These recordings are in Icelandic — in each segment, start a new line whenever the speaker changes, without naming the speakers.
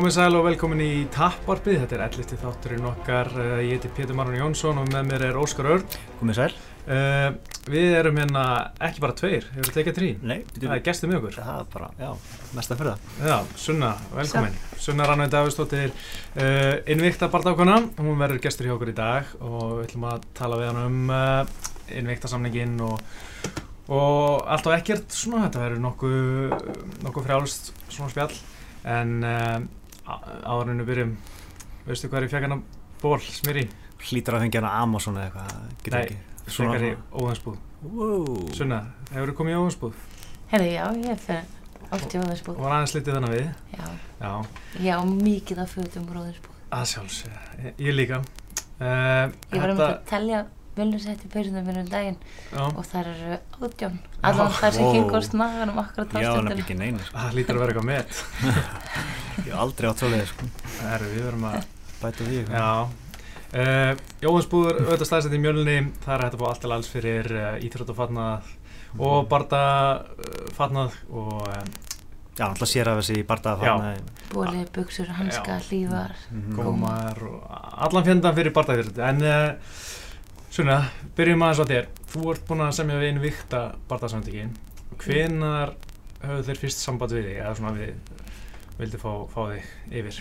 Komið sæl og velkomin í Tapparpið, þetta er elliti þátturinn okkar, uh, ég heiti Pétur Marun Jónsson og með mér er Óskar Örn.
Komið sæl.
Uh, við erum hérna ekki bara tveir, við tekið trí?
Nei.
Það er gestur með okkur.
Það er bara, já, mest að fyrir það.
Já, Sunna, velkomin. Sjá. Sunna Rannveig Davidsdóttir, uh, innvíkta barndákona, hún verður gestur hjá okkur í dag og við ætlum að tala við hann um innvíkta samningin og, og allt og ekkert svona, þetta verður nokkuð nokku frjálst svona spjall en áðurinu byrjum veistu hvað er í fjagana ból, smýri?
Hlítar að fengja hana Amazon eða eitthvað,
getur ekki Frekar í óðansbúð
wow.
Sunna, hefur þú komið í óðansbúð?
Herri, já, ég fyrir oft í óðansbúð
Og var aðeins litið þannig við?
Já,
já.
já mikið af fötum úr óðansbúð
Að sjálfs, ég, ég líka
uh, Ég var um að tellja völunsætti bauðsundum fyrir um daginn já. og það eru átjón allan þar sem kynkost maðurum akkurat
á stundinu Já, það er ekki neynir
Það lítur að vera eitthvað með
Ég hef aldrei átt svolítið sko.
Það eru, við verum að
bæta því
Já. Uh, Jóhansbúður, auðvitað staðsett í mjölni það er hægt að fá allt til alls fyrir uh, íþrótt og fatnað mm. og barda uh, fatnað og
Já, alltaf sér af þessi í barda fatnað.
Bóli, buksur, hanska, hlývar
mm -hmm. Gómar og allan fjendan fyrir barda en Svona, byrjum aðeins á þér. Þú ert búin að semja við einu vikta barndagssamtökin. Hvenar höfðu þeir fyrst samband við þig eða svona við vildi fá, fá þig yfir?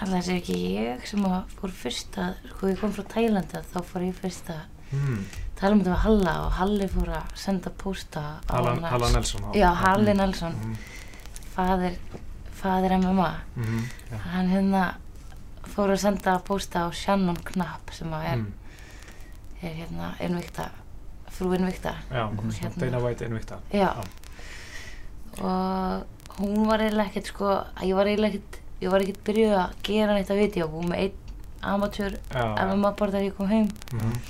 Alltaf er ekki ég sem fór fyrst að, sko ég kom frá Tælanda þá fór ég fyrst að mm. tala um þetta með Halla og Halli fór að senda posta á
Halla, Halla Nelson?
Já, Halli mm. Nelson, mm. fadir, fadir MMA. -hmm. Ja. Hann hérna fór að senda posta á Shannon Knapp sem að er mm er hérna innvikta frú innvikta
Já, hérna, Dana White innvikta
Já. Og hún var eiginlega ekkert sko ég var eiginlega ekkert ég var ekkert byrjuð að gera neitt að viti og hún með einn amatör ef maður bara þegar ég kom heim. Mm -hmm.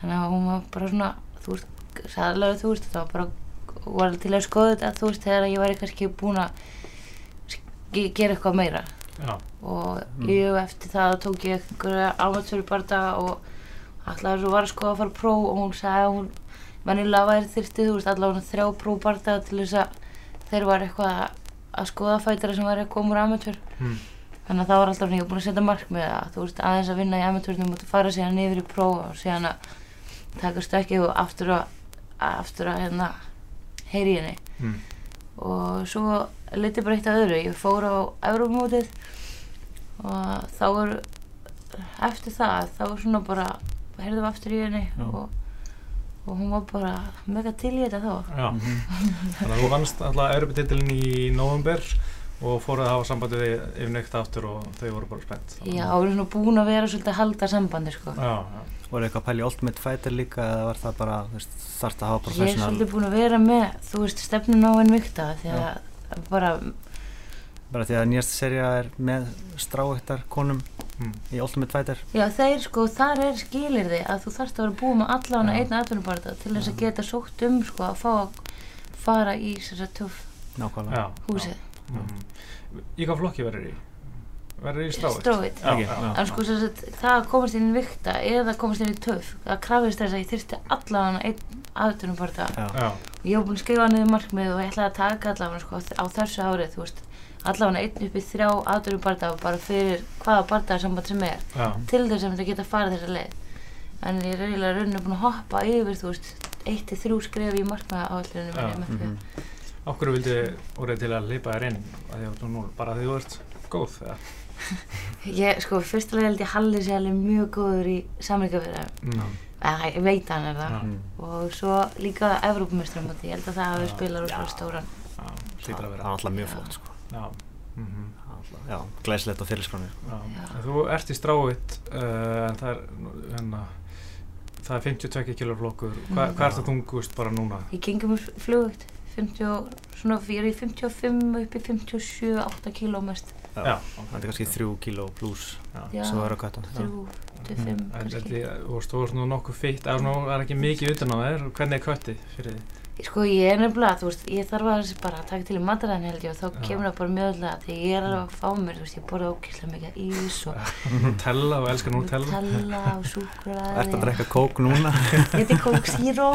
þannig að hún var bara svona þú veist, sæðilega þú veist það var bara, hún var til að skoða þetta þú veist, þegar ég var kannski búin að gera eitthvað meira. Já. og mm. ég eftir það tók ég einhverja amatör barða og alltaf var að skoða að fara pró og hún sagði að hún vennilega væri þyrsti þú veist allavega þrjá próbardaga til þess að þeir var eitthvað að skoða fætara sem var að koma úr amatör mm. þannig að það var alltaf nýja búin að setja mark með það þú veist aðeins að vinna í amatörnum og þú fara síðan yfir í pró og síðan að taka stökki og aftur að aftur að hérna heyri henni mm. og svo litið bara eitt af öðru ég fór á Euromótið og þá er eftir það þá er svona bara heyrðum aftur í henni og, og hún var bara mega til í þetta þá.
Já, þannig að þú vannst alltaf erupititlin í november og fóruð að hafa sambandi við yfir neitt aftur og þau voru bara spennt.
Já, og við erum búin að vera svolítið að halda sambandi sko.
Já, já.
Voru eitthvað pæli Ultimate Fighter líka eða var það bara, þarft að hafa
professional Ég er svolítið búin að vera með, þú veist, stefnun á enn vikta því að bara
Bara því að nýjast serja er með stráhættar konum mm. í Ultimate Fighter
Já þeir sko, þar er skilir þig að þú þarfst að vera búið með allavega einn aðtunumbarta til þess að geta sótt um sko að fá að fara í þess að töff húsið
-hmm. Í hvað flokki verður í? Verður í
en sko að, það komast inn í vikta eða komast inn í töff það krafist þess að ég þyrsti allavega einn aðtunumbarta og ég hef búin að skrifa niður markmið og ég ætlaði að taka allavega sko, á þessu árið þú veist allavega einn upp í þrjá aðdurum barndag bara fyrir hvaða barndagsamband sem er Já. til þess að geta farið þessa leið. En ég er eiginlega rauninni búin að hoppa yfir þú veist, eitt til þrjú skref í markmaða áallinu -hmm.
Okkur vildi orðið til að leipa þér inn að nú, bara því þú ert góð
ég, sko, fyrstulega held ég Halli sé alveg mjög góður í samlingafyrða mm. ég veit hann er það. Mm. og svo líka Evrópumestrum ég held að það hefur spilað úr stóran
það er alltaf mjög flott sko. Já, mm -hmm. já glæslegt á fyrirskráni
Þú ert í stráitt uh, en það er hérna, það er 52 kg flokkur. Hva, mm. hvað er það þungust bara núna?
Ég gengum úr flugt 50, svona fyrir 55 upp í 57-8 kg mest
Já, það er kannski 3 kg pluss sem verður að kvæta
3-5 mhm. kannski.
Þú veist nú nokkuð feitt, það er ekki mikið utan á þér? Hvernig er kvættið fyrir því?
Sko ég er nefnilega, þú veist, ég þarf að bara að taka til í mataræðin held ég og þá ja. kemur það bara mjög öðlega því ég er alveg að fá mér, þú veist, ég borða ókyslega mikið ís og
Nutella og elskar Nutella
Nutella og súkuræði
Ertu að drekka kók núna?
Þetta er kók zero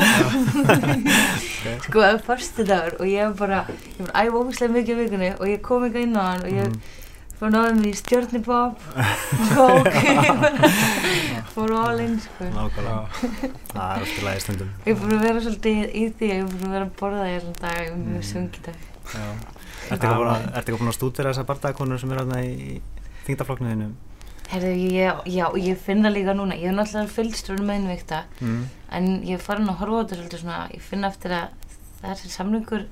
Sko það er fyrstu dagur og ég hef bara, ég hef æfa ókyslega mikið vikunni og ég kom ekki inn á hann og ég mm. Fór náðum við í stjórnibob kók fór all in sko.
Nákvæmlega, það er alltaf lægi stundum.
Ég er búin að vera svolítið í því ég er búin að vera að borða í allan dag er mjög
Mm.
sungið dag.
Já. Ertu ekki búin að- að stúdera þessar bardakonur sem eru þarna í þingdaflokknuðinu?
Herðu, ég, já, ég finna líka núna. Ég hef náttúrulega fylgst með innveikta
Mm.
en ég er farin að horfa á þetta svolítið svona ég finna eftir að þessi samlingur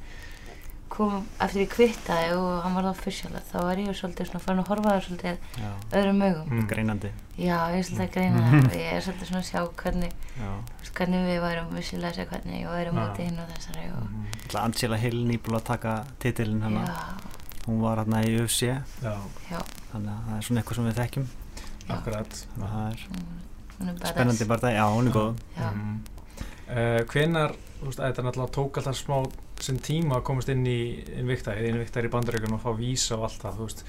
kom eftir ég kvittaði og hann var það official þá var ég svolítið svona farin að horfa það svolítið
Já,
öðrum augum.
Mm.
greinandi.
Já, ég er svolítið að greina það og ég er svolítið svona að sjá hvernig hvernig við værum vissilega að segja hvernig ég væri
Já.
mótið hinn og þessari og.
Ætla Angela Hill nýbúin að taka titilin hana
já,
Hún var hérna í UFC Þannig að það er svona eitthvað sem við þekkjum.
Já.
Akkurat.
Þannig að það er
er
spennandi já hún er góð.
Mm. uh, Hvenar, þú veist, þetta náttúrulega tók alltaf smá sem tíma að komast inn í Invicta er í bandaríkun og fá vísa og allt það, þú veist.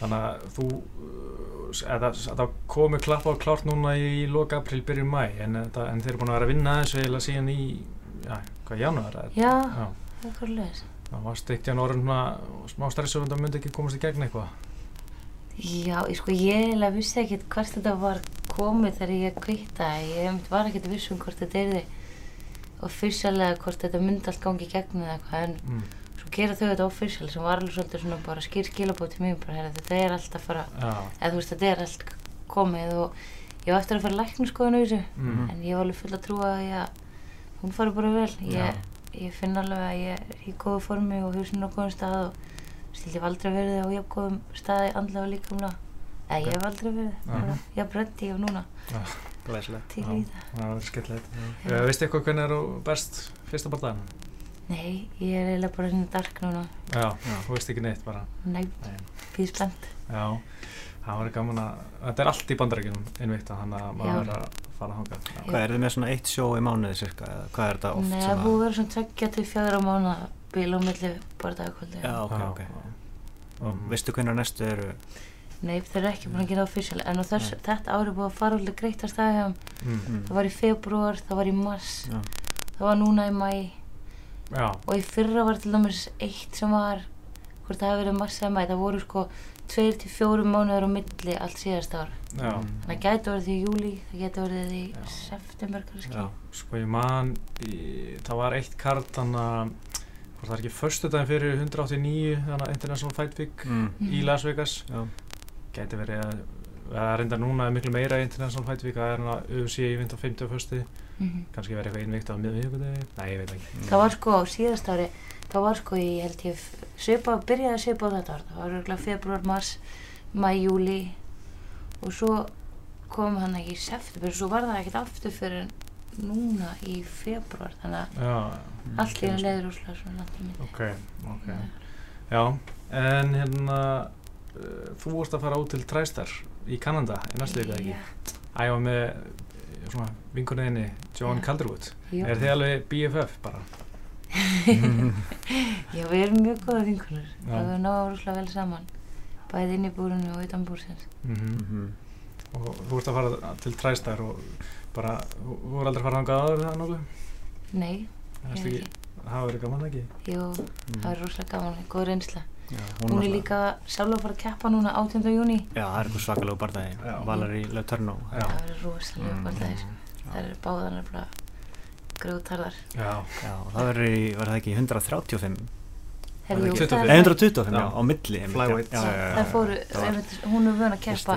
Þannig að þú uh, eða, það komi klappa á klárt núna í loka april, byrjun mæ en, en þeir eru búin að vera að vinna þessu eiginlega síðan í, já, hvað, janúar eða?
já,
Já,
það er hvað leðis
það var steikt orðin svona smá stressur en það myndi ekki komast í gegn eitthvað.
Já, ég sko ég eiginlega vissi ekkert hvert þetta var komið þegar ég kvittaði. Ég einmitt var ekkert viss um hvort þetta erði officialega hvort þetta myndi allt gangi í gegnum eða eitthvað en
mm.
svo gera þau þetta official sem var alveg svolítið svona bara skýr skilabóð til mér bara heyrðu, þetta er allt að fara,
Já,
eða þú veist þetta er allt komið og ég var eftir að fara læknaskoðun á þessu
mm.
en ég var alveg full að trúa að ég, hún fari bara vel. Ég, ég finn alveg að ég er í góðu formi og hugsin á góðum stað og stíl ég hef aldrei verið á jafn góðum staði andlega og líkamlega. Eða ég hef aldrei verið,
Já.
bara jafn bretti og núna til
Já.
í það.
Veistu eitthvað hvernig er þú best fyrsta barðan?
Nei, ég er eiginlega bara hérna dark núna.
Já,
Já.
þú veist ekki neitt bara
Nei, býð spennt.
Já, það var gaman að þetta er allt í bandarækjunum innvíkta þannig að maður er að fara að hanga.
Hvað er þið með svona eitt sjó í mánuði cirka? eða Hvað er þetta oft?
Nei,
svona-
það búið vera svona tveggja til fjögra mánu bíl á milli bara dagkvöldi.
Já, ok, ok Og
Mhm.
veistu hvernig næstu eru?
Nei, þeir eru ekki búin að gera official en á þess, þetta ári er búið að fara alveg greitt að staði hjá þeim.
mm.
Mm.
Það var í februar, það var í mars,
Já.
það var núna í mæ
Já,
og í fyrra var til dæmis eitt sem var, hvort það hafi verið mars eða mæ, það voru sko tveir til fjórum mánuður á milli allt síðast ár.
já,
Mm.
Það gæti verið því í júli, það gæti verið því í september kannski.
Sko ég man í, það var eitt kart þannig að hvort það er ekki förstu daginn fyrir 189 þannig að International Fight Week
Mm.
í Las Vegas
Já.
Gæti verið að það reyndar núna er miklu meira í International Fight Week það er að UFC í 50 og fyrsti
Mhm.
kannski verið eitthvað innvíkt á miðvíkudegi nei, ég veit ekki.
Það var sko á síðast ári, það var sko í held ég svipa, byrjaði að svipa á þetta ár, það var örgulega februar, mars, mæ, júli og svo kom hann ekki í september, svo var það ekkert aftur fyrir núna í februar, þannig að
já,
allt í hann leiður úrslega svona
ok, ok. Já, en hérna þú vorst að fara út til Træstar í Kanada í eða ekki æfa með eh, svona vinkunniðinni Joan
Já.
Calderwood er þið alveg BFF bara
Já, við erum mjög góða vinkunur,
Já.
það við náðum úrslega vel saman, bæði inn í búrinu og utan búrsins.
mm
Mhm.
og þú vorst að fara til Træstar og bara, þú voru aldrei að fara þangað áður það nokkuð
Nei,
ekki, það verið gaman ekki
jú,
Mm.
það er rosalega gaman, góð reynsla.
Já,
Hún er
náttúrulega-
líka sjálf að fara að keppa núna 18. júni.
Já, það er eitthvað svakalegu barndagi Leuturno
Já.
Það verður rosalega
Mm.
baldæðis. Það eru báðar nefnilega grjótarðar.
já,
Já, það verður í, var það ekki 135
Herri,
það
er
125, já, á milli.
Flyweight.
Já, já, já,
Það fóru,
Það var
einmitt, hún er vön að keppa,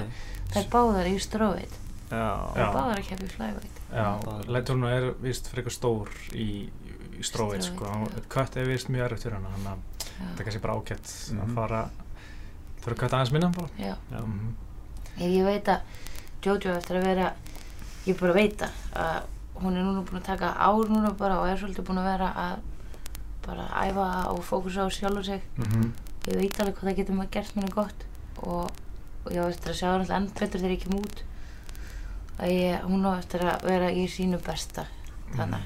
það er báðar í stróveit.
Já,
Það er báðar að keppa í flyweight.
já,
Bara-
Leiturnu er vist frekar stór í, í stróið sko, kött er vist mjög erfitt fyrir hana þannig að þetta er kannski bara ágætt að
Mhm.
fara fyrir kött aðeins minna bara
Já.
Já.
Mhm.
Ég, ég veit að Jojo eftir að vera, ég bara veit að, að hún er núna búin að taka ár núna bara og er svolítið búin að vera að bara æfa og fókusa á sjálfur sig.
Mhm.
Ég veit alveg hvað það getur maður gert mér gott og, og ég á eftir að sjá hann alltaf enn betur þegar ég kem út. Að ég, hún á eftir að vera í sínu besta. Þannig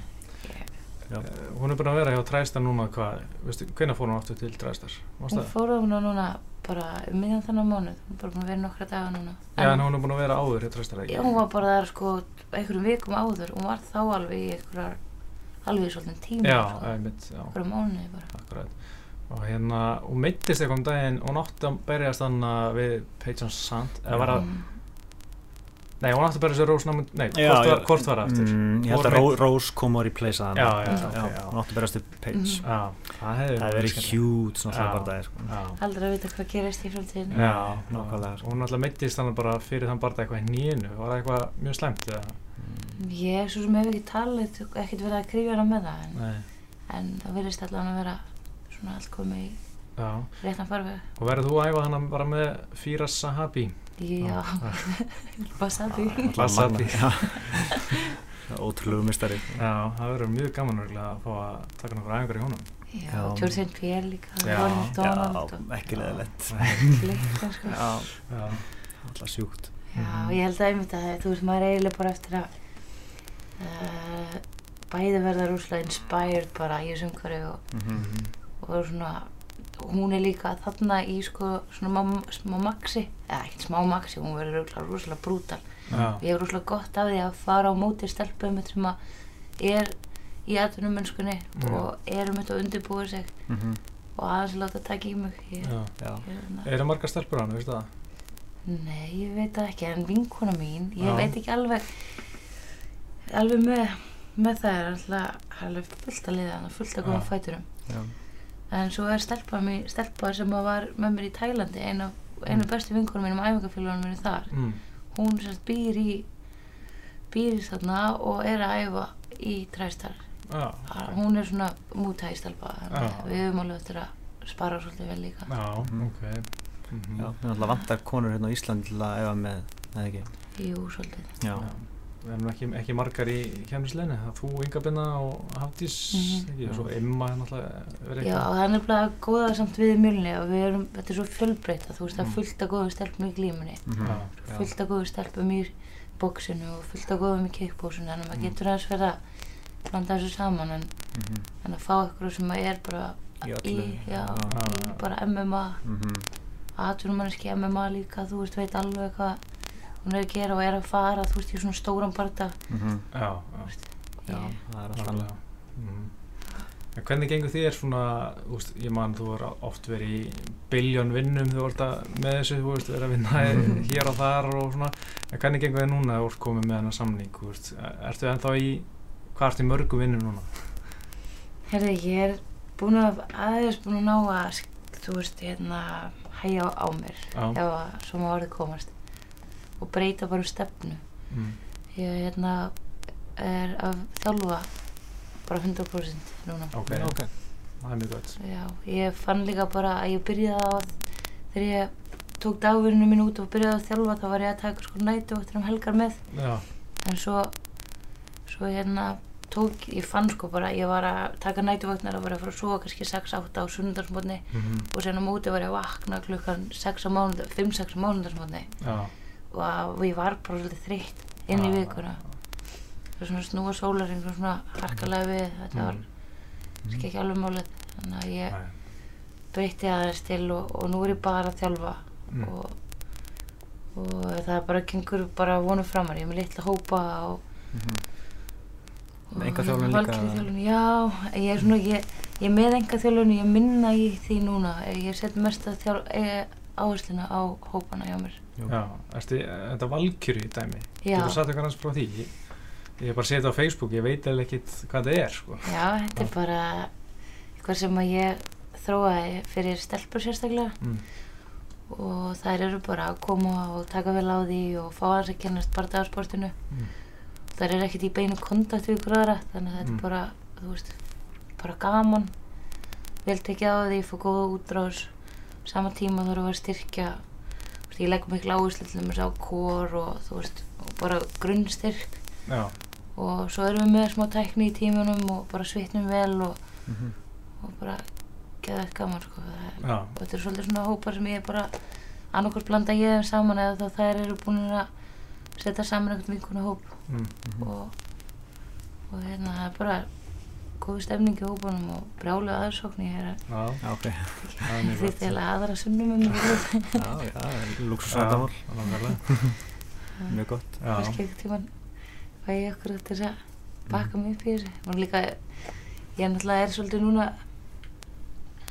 Já.
Eh, hún er búin að vera hjá Træstar núna hvað, veistu, hvenær fór hún aftur til Træstar?
Hún fór á hana núna bara um miðjan þannig mánuð, hún er bara búin að vera nokkra daga núna.
Já, en hún er búin að vera áður hjá Træstar ekki?
Já, hún var bara þar sko einhverjum vikum áður, hún var þá alveg í einhverjar, alveg í svolítið tíma,
Já,
sko,
einmitt, já,
einhverjum mánuði bara.
akkurat og hérna, hún meittist eitthvað um daginn og nátti að berjast þannig við Page Sand eða var að
Mm.
Nei, hún nátti að berjast við Rose Namund nei,
Já,
hvort, var, hvort var það aftur
Mm, ég held að Rós kom og replacea hann
Já, já,
Já.
hún átti að berast upp page
Mhm.
Já, það hefði
verið hjút svona bara sko.
Aldrei að vita hvað gerist í framtíðinu.
já,
nákvæmlega, sko.
og hún alltaf meittist þannig bara fyrir þann bara eitthvað í nýjunu, var það eitthvað mjög slemt eða?
Mm.
Ég svo sem hef ekki talið, ekkert verið að krifja hana með það, en,
Nei,
en það verðist allavega að vera svona allt komið í
já,
réttan farveg.
og verður þú að æfa hann bara Sahabi?
Já.
Það er ótrúlegu mistari
Já, það verður mjög gaman að fá að taka nokkur æfingar í honum.
Já, St. Pierre líka,
Já,
Ronald Donald og
Já, ekki leðilegt
sko.
Alltaf sjúkt.
Já, ég held að einmitt að þú veist, maður eiginlega bara eftir að uh, bæði verða rúslega inspired bara í þessum hverju og,
Mhm.
og svona hún er líka þarna í sko svona má, smá maxi, eða ekkert smá maxi hún verður rúslega, brútal
já,
ég hef rúslega gott af því að fara á móti stelpum sem að er í atvinnum mennskunni
Já.
og er um þetta að undirbúa sig
Mhm.
og aðeins að láta taka í mig ég,
já.
Já,
ég, na,
Eru margar stelpur á hann, veistu það?
Nei, ég veit það ekki, en vinkona mín, ég
Já.
veit ekki alveg alveg með, með það er alltaf alveg fullt að liða, fullt að
Já.
fæturum
já,
en svo er stelpa, mín, stelpa sem var með mér í Tælandi einu
Mm.
bestu vinkonum mínum og æfingafélagunum mínum þar
Mm.
hún sérst býr í býr í þarna og er að æfa í træstar
Já,
hún er svona mútæði stelpa að við höfum alveg eftir að spara svolítið vel líka
já,
Mhm.
ok. Mhm.
já Við náttúrulega vantar konur hérna á Íslandi til að efa með eða ekki
Jú, svolítið
Já,
Já. Við erum ekki, ekki margar í kemnisleginni, það er þú, Inga Binna og Hafdís,
Mhm.
ekki, og svo Emma er náttúrulega verið
Já, og það er nefnilega góða samt við mjölni og við erum, þetta er svo fjölbreyta, þú veist, það
Mm.
er fullt af góðum stelpum í glímunni,
Mhm.
Já.
Já.
fullt af góðum stelpum í bóksinu og fullt af góðum í kickbóksinu, þannig að maður
Mm.
getur aðeins verið að blanda þessu saman, en,
Mhm.
en að fá ykkur sem að er bara
Í
í, já,
Já.
í bara MMA,
Mhm.
atvinnumanniski MMA líka, þú veist, veit alveg hvað hún er að gera og er að fara, þú veist, í svona stóran barda,
Mhm.
Já, já,
Já,
Ég-
það er alltaf
nákvæmlega. Mhm. En hvernig gengur þér svona, þú veist, ég man þú er oft verið í biljón vinnum þú vart að með þessu, þú veist, verið að vinna
Mhm.
hér og þar og svona, en hvernig gengur þér núna að þú ert komið með hennar samning, þú veist, ertu ennþá í, hvað ertu í mörgum vinnum núna?
Herði, ég er búin að aðeins búin að ná að, þú veist, hérna, hæja á, á mér,
Já.
ef að svo má orðið komast og breyta bara um stefnu.
Mm.
Ég, hérna, er að þjálfa bara 100% núna.
Ok,
Ok.
það er mjög gott.
Já, ég fann líka bara að ég byrjaði á, þegar ég tók dagvinninu mín út og byrjaði að þjálfa, þá var ég að taka sko nætu og eftir um helgar með,
Já,
en svo, svo hérna, tók, ég fann sko bara, ég var að taka nætuvagnar og var að fara að sofa kannski 6-8 á sunnudagsmotni
mm
og sen á móti var ég að vakna klukkan 6 á mánudag, 5-6 á mánudagsmotni
já.
Og, og ég var bara svolítið þreytt inn í
Ah.
vikuna það er svona snúa sólarinn svona harkalega við þetta var
Mm.
kannski ekki alveg málið þannig að ég breytti aðeins til og, og nú er ég bara að þjálfa
Mm.
og, og það bara gengur bara vonum framar, ég er með litla hópa og
Mhm.
og
Með einkaþjálfun líka?
valkyrjuþjálfun, já, ég er svona ég, ég er með enga þjálfun, ég er minna í því núna, ég set mest að þjálf, e, áhersluna á hópana hjá mér.
Já, ertu, þetta valkjöri dæmi,
já,
getur sagt eitthvað hans frá því? Ég, ég er bara setja á Facebook, ég veit eða ekkit hvað það er, sko.
já, þetta er bara eitthvað sem að ég þróaði fyrir stelpur sérstaklega
Mm.
og þær eru bara að koma og taka vel á því og fá aðeins að kennast bara dagsportinu
Mm.
þær eru ekkert í beinu kontakt við ykkur aðra þannig að þetta
Mm.
er bara, þú veist, bara gaman vel tekið á því, fá góða útrás sama tíma þarf að styrkja þú ég legg miklu áherslu til þess á kór og þú veist, og bara grunnstyrk
Já,
og svo erum við með smá tækni í tímunum og bara svitnum vel og,
Mhm.
og bara geða eitthvað gaman sko. Það og þetta er svolítið svona hópar sem ég bara annarkvært blanda ég þeim saman eða þá þær eru búin að setja saman einhvern vinkuna hóp
mm.
Mhm.
og, og hérna það er bara góð stemning í hópunum og brjálu aðsókn ég er
það er mjög
því til að aðra sunnum um
Já, já, luxusvandamál
Já, nákvæmlega.
Mjög gott
Já,
kannski ekkert tíman fæ ég okkur þess að baka mig upp í þessu? Og líka ég náttúrulega er svolítið núna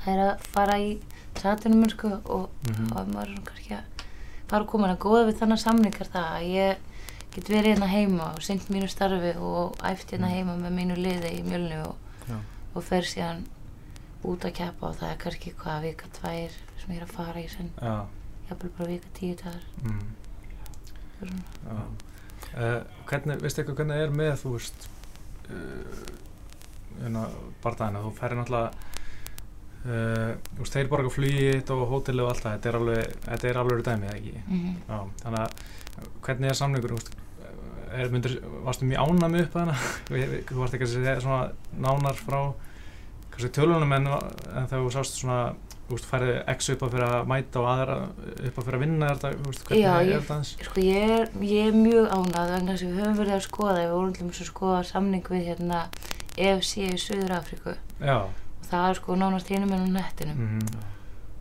það er að fara í satunum sko, og, mm -hmm. og maður er kannski að fara að koma að góða við þannig samningar það að ég get verið hérna heima og syngt mínu starfi og æft hérna mhm. heima með mínu liði í mjölnu og, og fer síðan út að keppa og það er kannski hvað vika tvær sem ég er að fara í sen jafnvel bara vika tíu dagar. Mm.
uh, Hvernig, veistu eitthvað hvernig er með þú veist uh, barndagina, þú færir náttúrulega Uh, þú veist, þeir borga flýit og hóteli og allt það, þetta er alveg, þetta er alveg dæmið, ekki? Mm -hmm. Já, þannig að hvernig er samlingur, þú veist, myndir, varstu mjög ánami upp að hana? Þú varst ekki að segja svona nánar frá kannski tölunum en, en þegar þú sást svona, þú veist, færið x upp að fyrir að mæta og aðra upp að fyrir að vinna þetta, þú veist, hvernig
Já,
er
þetta eins? Já, sko, ég er, ég er mjög ánað vegna að við höfum verið að skoða, við vorum alltaf að skoða samning við hérna EFC í Suður Afríku. Já það er sko nánast hínum ennum nettinum mm -hmm.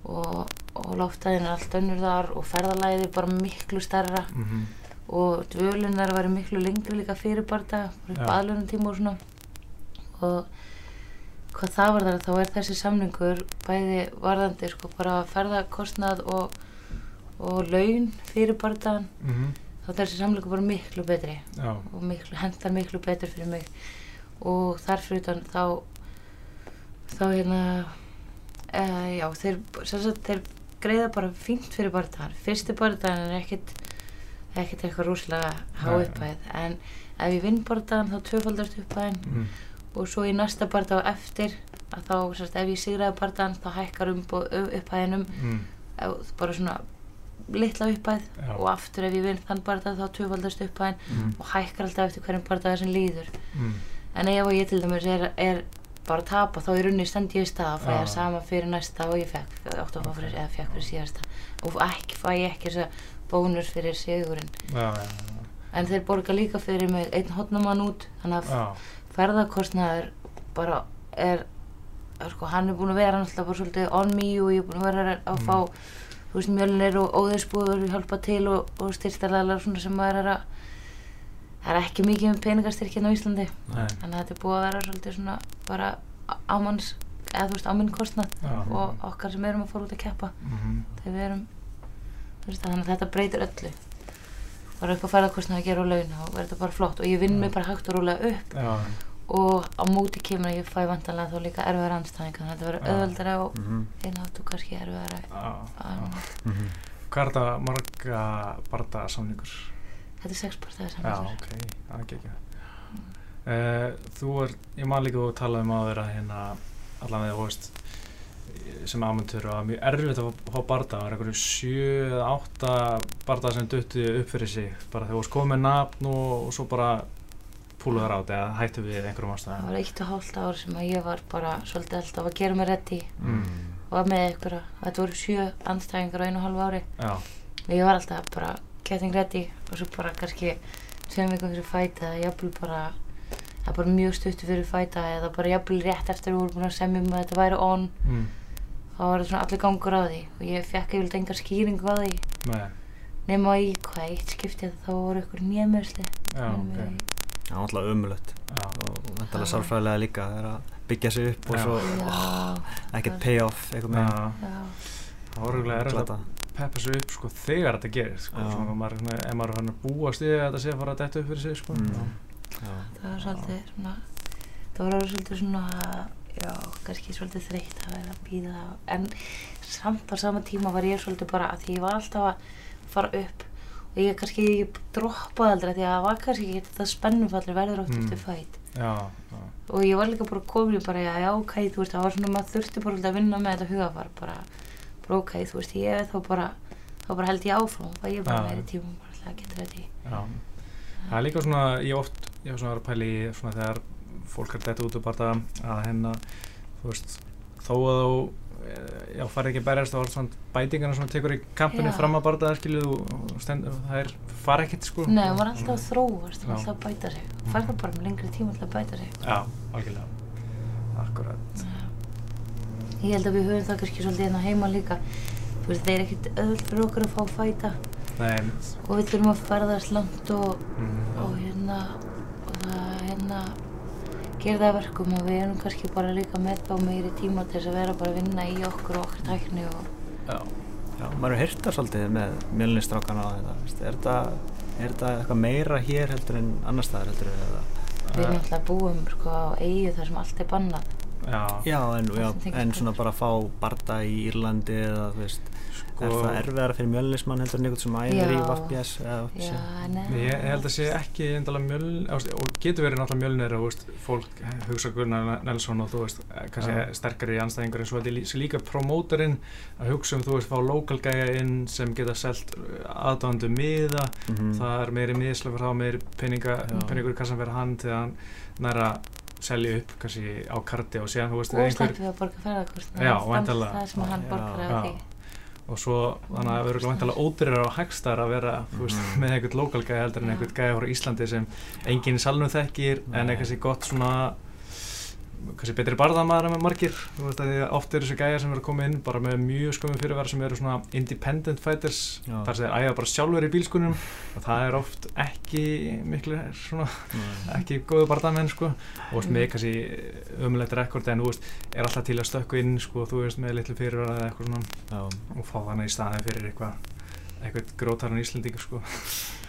og, og loftæðin er allt önnur þar og ferðalæði er bara miklu starra mm -hmm. Og dvölun þar var miklu lengri líka fyrir barndag bara aðlunum tíma og svona. Og hvað það var þar þá er þessi samningur bæði varðandi sko bara ferðarkostnað og, og laun fyrir barndagan mm -hmm. þá er þessi samningur bara miklu betri Já. og miklu, hendar miklu betur fyrir mig. Og þarfur utan þá þá hérna uh, já, þeir, sagt, þeir greiða bara fínt fyrir barndagar fyrstu barndagan er ekkert ekkert eitthvað rúslega há upphæð en ef ég vinn barndagan þá tvöfaldast upphæðin mm. og svo í næsta barndag eftir að þá, sagt, ef ég sigraði barndagan þá hækkar um upphæðinum mm. bara svona litla upphæð já. og aftur ef ég vinn þann barndag þá tvöfaldast upphæðin mm. og hækkar alltaf eftir hverjum barndag sem líður mm. en ef ég til dæmis er, er bara að tapa þá í rauninni stend ég í stað og fæ ég sama fyrir næsta og ég fekk fá fyrir, fekk fyrir síðasta og ekki fæ ég ekki þess að bónus fyrir sigurinn já, já, en þeir borga líka fyrir mig einn hodnamann út þannig að ferðarkostnaður bara er, sko, hann er búin að vera alltaf bara svolítið on me og ég er búin að vera að mm. fá þú veist mjölnir og óðinsbúður hjálpa til og, og styrstarlegar sem maður er að það er ekki mikið um peningastyrkina á Íslandi Nei. þannig að þetta er búið að vera svolítið svona bara ámanns eða þú veist áminn kostnad ja. og okkar sem erum að fóra út að keppa mm -hmm. þegar við erum þannig að þetta breytir öllu. Bara upp á ferðarkostnad að gera á laun og verður þetta bara flott. Og ég vinn mig bara hægt og rólega upp. Ja. og á móti kemur að ég fæ vantanlega þá líka erfiðar anstæðinga þannig að þetta verður öðvöldara og mm -hmm. einhátt og kannski erfiðara.
Mm -hmm. Hvað er þetta marga barnda samlingur?
þetta er sexpartaði
Já, ok, það er ekki ekki mm. uh, Þú er, ég man líka að tala um að vera hérna allan við, þú veist sem amuntur og mjög erfitt að fá barndag það var einhverju 7-8 barndag sem dötti upp fyrir sig. Bara þegar þú varst komið nafn og, og svo bara púluðar át eða hættu við einhverjum ástæðum.
Það var eitt og hálft ár sem að ég var bara svolítið alltaf að gera mig reddi mm. og með að þetta voru 7 anstæðingar á einu og halvu ári. Já. og ég var alltaf bara getting ready. Og svo bara kannski tveim vikum fyrir fæta eða jafnvel bara það er bara mjög stuttu fyrir fæta eða bara jafnvel rétt eftir að við vorum búin að semja um að þetta væri on. Mm. Þá var þetta svona allir gangur á því og ég fekk eitthvað engar skýringu á því. Nei. nema í hvað eitt skiptið þá voru ykkur nýjamersli
Já, ok. Það var alltaf ömulött og er sálfræðilega líka það er að byggja sig upp og svo oh, ekkert payoff eitthvað með
Það voru eiginlega peppa sér upp sko, þegar þetta gerir sko, svona, maður, svona, ef maður er búast að þetta sé að fara að detta upp fyrir sig sko. mm.
það var svolítið svona, það var svolítið svona já, kannski svolítið þreytt að vera að býða en samt á sama tíma var ég svolítið bara að því ég var alltaf að fara upp. Og ég kannski droppaði aldrei því að það var kannski ekki þetta spennumfallir verður átt mm. eftir fætt já, já. og ég var líka bara komin bara já, já, ok, þú veist, það var svona maður þurfti bara að vinna með þetta hugafar bara. Bara ok, þú veist, ég þá bara þá bara held ég áfram, er ég bara meiri tíma bara alltaf að geta þetta í
Það er líka svona, ég oft ég hef svona verið að pæli svona þegar fólk er dætt út og bara að þú veist, þó að þú eh, já, farið ekki að berjast er svona bætingarna sem tekur í kampinu fram að barða og stend, það er farið ekkert, sko.
Nei, það var alltaf að þróast, það var alltaf að bæta sig. Farið það bara með lengri tíma alltaf að bæta sig.
Já, algjörlega, akkurat.
Ég held að við höfum það kannski svolítið hérna heima líka. Þú veist, það er ekkert öðvöld fyrir okkur að fá að fæta. Nei. og við þurfum að ferðast langt og, mm. og hérna og það hérna gera það verkum og við erum kannski bara líka með þá meiri tíma til þess að vera bara að vinna í okkur og okkur tækni og
Já, já maður er hýrta svolítið með mjölnistrákana á þetta, veist, er þetta er þetta eitthvað meira hér heldur en annar staðar heldur en þetta?
við erum alltaf búum sko á eigu þar sem allt er bannað.
Já,
Já, en, já, en svona bara að fá barda í Írlandi eða þú veist,
Sko-
er það erfiðara fyrir mjölnismann heldur en einhvern sem æðir í
nei
Ég, ég held að sé ekki mjöl og getur verið náttúrulega mjölnir og veist, fólk hugsa Gunnar Nelson og þú veist kannski
Já.
sterkari anstæðingur en svo þetta er líka promóterinn að hugsa um þú veist fá local gæja inn sem geta selt aðdándu miða.
Mhm.
það er meiri miðslöfur þá meiri peninga, peningur í kassan fyrir hann til að hann næra selja upp kannski á karti og veist
og við að borga ferðarkostnað
Já,
Það er sem hann borgar af því
og svo þannig að það verður vantilega ódýrar og hægstar að vera veist,
Mhm.
með einhvern lokal gæja heldur en einhvern gæja frá Íslandi sem enginn í salnum þekkir en er kannski gott svona kannski betri barðamaður en með margir. Þú veist að því að oft eru þessi gæja sem eru að koma inn bara með mjög skömmum fyrirvara sem eru svona independent fighters.
Já.
þar sem þeir æða bara sjálfur í bílskunum og það er oft ekki miklu svona ekki góðu bardamenn sko. Og veist, með kannski umlegt rekord en þú veist er alltaf til að stökku inn sko þú veist með litlu fyrirvara eða eitthvað svona.
Já,
og fá þannig í staðin fyrir eitthvað eitthvað grótarinn Íslandík sko.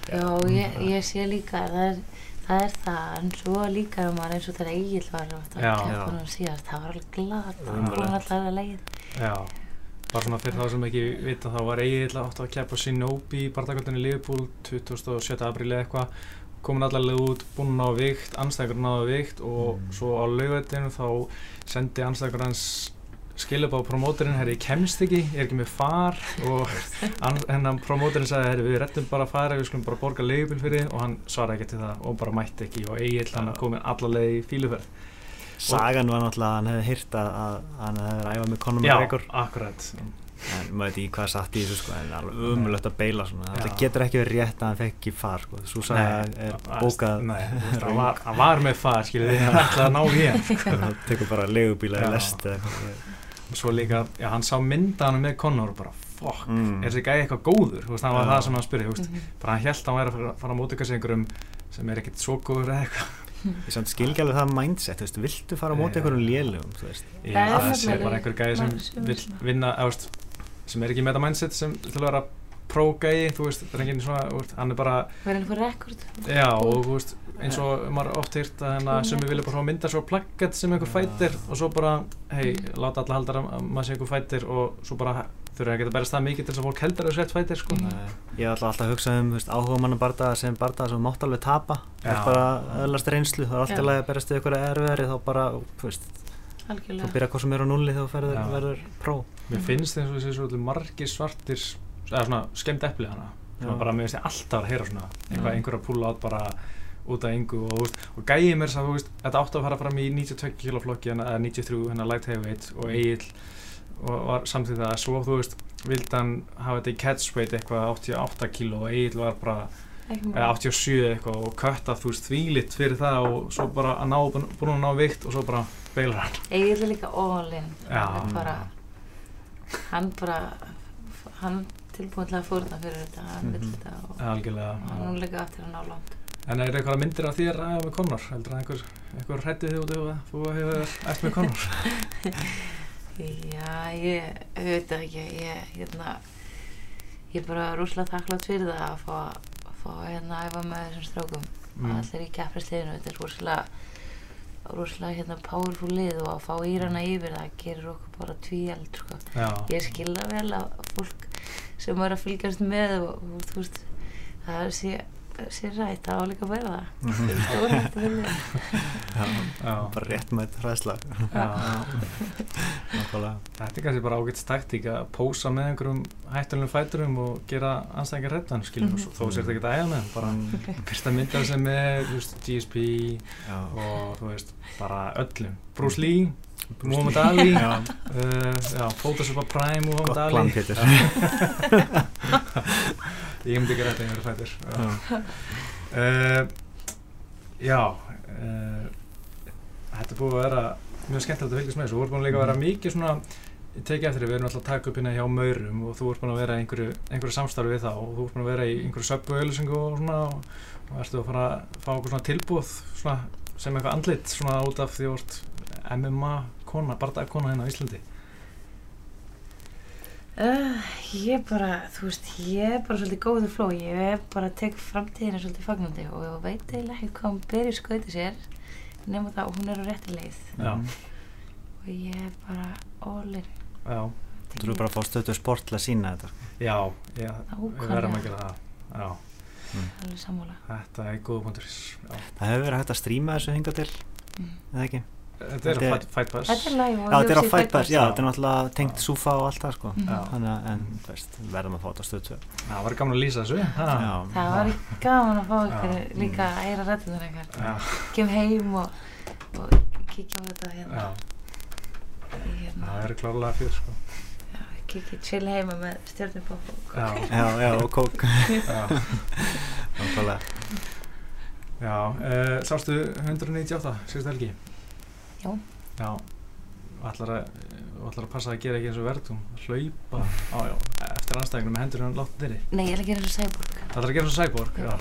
Já, ég, ég sé líka að það er, það er það, en svo líka er maður eins og þegar Egil var hann síðast, það var alveg glad, það var alltaf að leið.
Já, bara svona fyrir þá sem ekki vita þá var Egil átt að keppa Shinobi í bardagöldinni Liverpool 27. apríli eða eitthvað komin allavega út, búinn ná vikt anstæðingur náðu vikt og
Mm.
svo á laugveldinu þá sendi anstæðingur hans skilja á promóterinn, herri, ég kemst ekki, ég er ekki með far og hennan promóterinn sagði, herri, við rettum bara að fara, við skulum bara borga leigubíl fyrir og hann svaraði ekki til það og bara mætti ekki og Egil hann
Já.
komin allavega í fíluferð.
Sagan var náttúrulega að hann hefði hýrt að, að hann hefði æfað með Conor
Já,
McGregor
akkurat.
en maður veit ekki hvað satt í þessu sko en alveg umulögt að beila svona
Já.
það getur ekki verið rétt að hann fekk ekki far sko svo saga er
það-
bókað
Nei, þú hann var, var með far, skiljið þið, hann ætlaði að ná í hann.
það tekur bara legubíla
Já.
í lest eða eitthvað
svo líka, já, hann sá mynda hann með Conor og bara, fuck,
Mm.
er þessi gæði eitthvað góður? Þú veist, það var
Já.
það sem hann spurði, þú veist,
Mhm.
bara hann held að hann væri að fara, fara að móta sig einhverjum sem er ekkert svo góður eða eitthvað.
ég samt skil ekki alveg það mindset þú veist, viltu fara á móti
Já.
einhverjum veist
Já,
Það er
það sé
nefnilega-
bara einhver gæði sem vill
svona.
vinna, veist, sem er ekki með þetta mindset sem til að vera pro-gæði, þú veist, það er enginn svona, þú veist, hann er bara,
Verðin fyrir rekord.
já, og þú veist, eins og maður oft hýrt að hérna, sem við vilja bara að mynda svo plaggat sem einhver
Já.
fætir og svo bara, hei, láta alla halda að maður sé einhver fætir og svo bara þurfa að geta berist það mikið til þess að fólk heldur að þessu rétt fætir, sko.
Mm.
Nei, ég hef alltaf alltaf hugsað um áhuga manna bardaða sem bardaða sem mátt alveg tapa það er bara öðlast reynslu, það er alltaf að berast við eitthvað erfiðari þá bara, þú veist, þú
Algjörlega.
byrja hvað sem er á nulli þegar þú ferður,
Já.
verður pró
Mér finnst eins og þessi margir svartir eða svona skemmt epli hana bara mér finnst ég alltaf að heyra svona eitthvað
Já.
einhver að púla át bara út af yngu og, veist, og gæði mér að veist þetta átti að fara fram í 92 kg flokki eða 93 hennar light heavyweight og Egil og var samþýtt það svo þú veist vildi hann hafa þetta í catchweight eitthvað 88 kg og Egil var bara eða
mál.
87 eitthvað og kötta þú veist þvílitt fyrir það og svo bara að ná búin að ná vikt og svo bara beilar hann
Egil er líka all-in. Hann bara, hann bara, hann tilbúin til að fórna fyrir þetta, hann vill
Mhm.
þetta og
algjörlega
hann er líka aftur að ná langt.
En er eitthvað myndir af þér að með Conor? Heldur að einhver, einhver hrætti þig út ef að þú hefur eftir með Conor?
Já, ég veit það ekki, ég, hérna, ég er bara rúslega þakklátt fyrir það að fá, fá hérna að æfa með þessum strákum. Mm. Allir í kepprisliðinu, þetta er rúslega, rúslega hérna powerful lið og að fá Írana yfir það gerir okkur bara tvíald, sko.
Já.
Ég skilða vel að fólk sem er að fylgjast með og, og þú veist, það sé, sé rætt, það á líka að vera það. Það er stóra hægt að vilja.
Bara rétt með hræðsla
Já.
nákvæmlega
Þetta er kannski bara ágætt taktík að pósa með einhverjum hættulegum fæturum og gera anstæðingar
Mhm.
mm -hmm. þó sér þetta ekki að æða með bara fyrsta mynda sem veist, GSP
Já.
og, þú veist, bara öllum. Bruce Lee, Muhammad Ali, uh, Photoshop of Prime,
gott
Ali.
plan Pétur
Ég myndi ekki rætt einhverju fætur.
Já.
Uh, já, uh, þetta búið að vera mjög skemmtilegt að fylgjast með þessu. Þú ert búin að líka að vera mikið svona, ég teki eftir því, við erum alltaf að taka upp hérna hjá Maurum og þú ert búin að vera í einhverju, einhverju samstarfi við þá og þú ert búin að vera í einhverju söpbu og svona og, og ertu að fara að fá einhver svona tilbúð svona sem eitthvað andlit svona út af því vort MMA kona, bardagkona hérna á Íslandi?
Uh, ég bara, þú veist, ég er bara svolítið góður fló, ég er bara að tekja framtíðina svolítið fagnandi og ég veit eiginlega ekki hvað hún byrjir skautið sér nema það og hún er á rétti leið.
Já,
og ég er bara ólinn.
já,
Þú eru bara að fá stöðu sport til að sína þetta.
Já, já við verðum að gera það. Já,
Alveg sammála.
þetta er góð punktur Já,
Það hefur verið hægt að stríma þessu hinga til
Mm.
eða ekki?
þetta er
Þetta er-
Fight, fight Pass
Þetta er
á
UFC
Fight Pass, já, þetta er náttúrulega tengt súfa og allt það sko
Mhm.
Já.
Þannig að, en, verðum að fá þetta á stöðu tvö.
Það var gaman að lýsa þessu ha?
Já,
Það var gaman að fá ykkur líka að eira rættunar eitthvað.
Já,
Kem heim og, og kíkja á þetta hérna. hérna.
það er klárlega fyrir sko
Kíkja chill heima með stjórnubók og
Já,
já, já, og kók.
Já, já uh, Sástu 198, síðust helgi?
Já.
Já, ætlar að ætlar að passa að gera ekki eins og verðum hlaupa? Á, já, eftir anstæðingum með hendur hann látt þeirri
Nei, ég er að gera eins og Cyborg.
Það ætlar að gera eins og Cyborg? Já.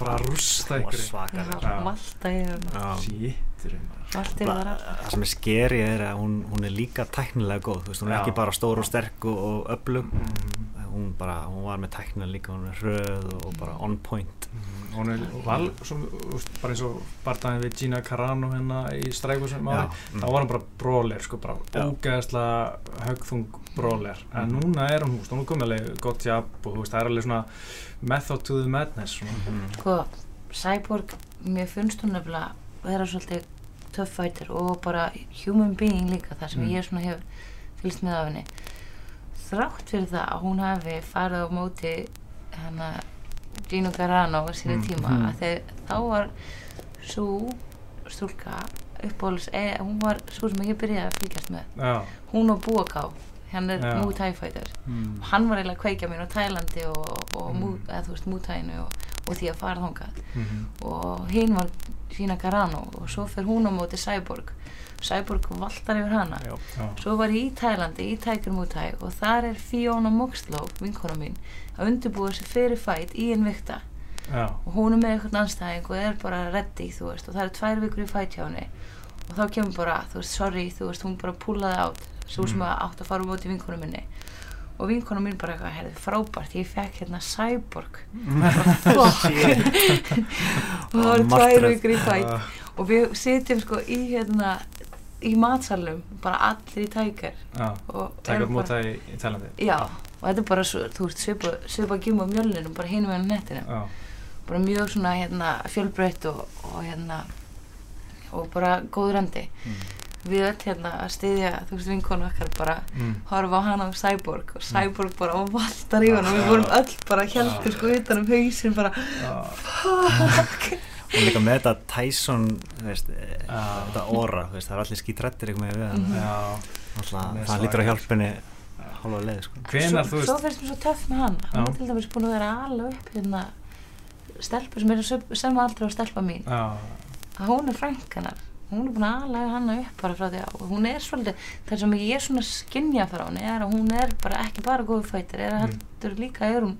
bara rústa
Og
ykkur
svakar.
Malta yfir maður.
Það sem er skeri er að hún, hún er líka tæknilega góð, þú veist, hún er
Já.
ekki bara stór og sterk og, og öflug.
Mm,
hún bara, hún var með tæknilega líka, hún er hröð og bara on point.
Og hún er val, úst, bara eins og barndaginn við Gina Carano hérna í ári
mm.
þá var hann bara bróler, sko, bara ógeðslega högþung bróler en núna er hún, hún er komið alveg gott jafn og það er alveg svona method to the madness.
Mhm.
Sko, Cyborg, mér finnst hún nefnilega vera svolítið tough fighter og bara human being líka þar sem
Mm.
ég svona hef fylgst með af henni. Þrátt fyrir það að hún hafi farið á móti hana Gino Garano á sínu
Mm.
tíma
Mm.
að þegar þá var svo stúlka uppbólis, e, hún var svo sem ég byrjaði að fylgjast með.
Já,
Hún og Búaká, hann er fighter
Mm.
hann var eiginlega að kveikja mér á Tælandi og, og
Mm.
mm. eða, þú veist, mútæinu og, og því að fara þangað.
Mhm,
og hinn var Gina Carano og svo fer hún á móti Cyborg. Cyborg valtar yfir hana.
Já.
já,
svo var ég í Tælandi, í Thai og þar er Fiona Moxlow, vinkona mín að undirbúa sig fyrir fætt í Invicta.
Já,
og hún er með eitthvað anstæðing og er bara ready, þú veist, og það eru tvær vikur í fætt hjá henni. Og þá kemur bara, þú veist, sorry, þú veist, hún bara púlaði át, svo sem
Mm.
að átt að fara móti vinkonu minni og vinkonu mín bara eitthvað, herði, frábært, ég fekk hérna Cyborg. Og það eru tvær
Martröð.
vikur í fætt
já,
og við sitjum sko í hérna í matsalum, bara allir í og erum
upp móta í, í Tælandi.
Já, og þetta er bara svo, þú veist, svipa, gjum á mjölninu, bara hinum með nettinu
Já,
bara mjög svona hérna fjölbreytt og, og hérna og bara góður andi
Mm.
Við öll hérna að styðja þú veist vinkonu okkar bara
mm,
horfa á hana á Cyborg og Cyborg bara og valtar í hann og við vorum öll bara heldur sko utan um hausinn bara
já,
fuck.
Og líka með þetta Tyson þú veist, e,
Já.
þetta óra það er allir skítrættir eitthvað með við Alltaf,
Með
það lítur á hjálpunni hálfa leið sko.
Hvenar,
svo, svo finnst mér svo töff með hann. Hann er til dæmis búin að vera alveg upp hérna stelpur sem er sem aldrei á stelpa mín.
Já,
að hún er frænkanar hún er búin að aðlaga hana upp bara frá því að hún er svolítið, það sem ég er svona skinja frá henni er að hún er bara ekki bara góð fættir, er að
Mm.
heldur líka er hún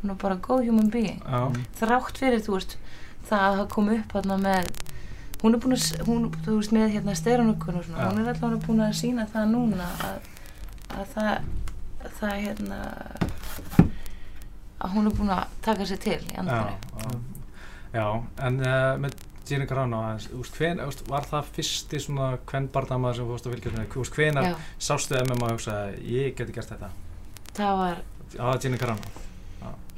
svona bara góð human being
já,
þrátt fyrir, þú veist það að það kom upp hérna með hún er búin að, hún, þú veist, með hérna styranukun og svona,
Já.
hún er allavega búin að sína það núna að, að það það hérna að hún er búin að taka sér til í
já,
andari
já, já, en uh, með Gina Carano, var það fyrsti svona hvern barndamaður sem fórst að fylgjast hvenar sástu MMA og hugsaði, ég geti gert þetta
það var
á Gina Carano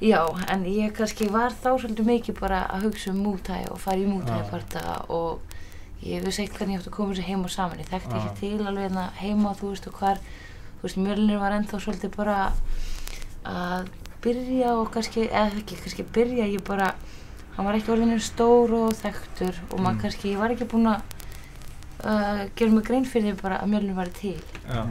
Já, en ég kannski var þá svolítið mikið bara að hugsa um mútæi og fara í mútæi
Já.
parta og ég vissi ekki hvernig ég átti að koma sér heim og saman. Ég þekkti ekki til alveg hérna heima, þú veist, og hvar, þú veist, Mjölnir var ennþá svolítið bara að byrja og kannski, eða ekki kannski byrja, ég bara, hann var ekki orðinu stór og þekktur og maður
Mm.
kannski, ég var ekki búin að uh, gera mig grein fyrir því bara að Mjölnir var til
Já,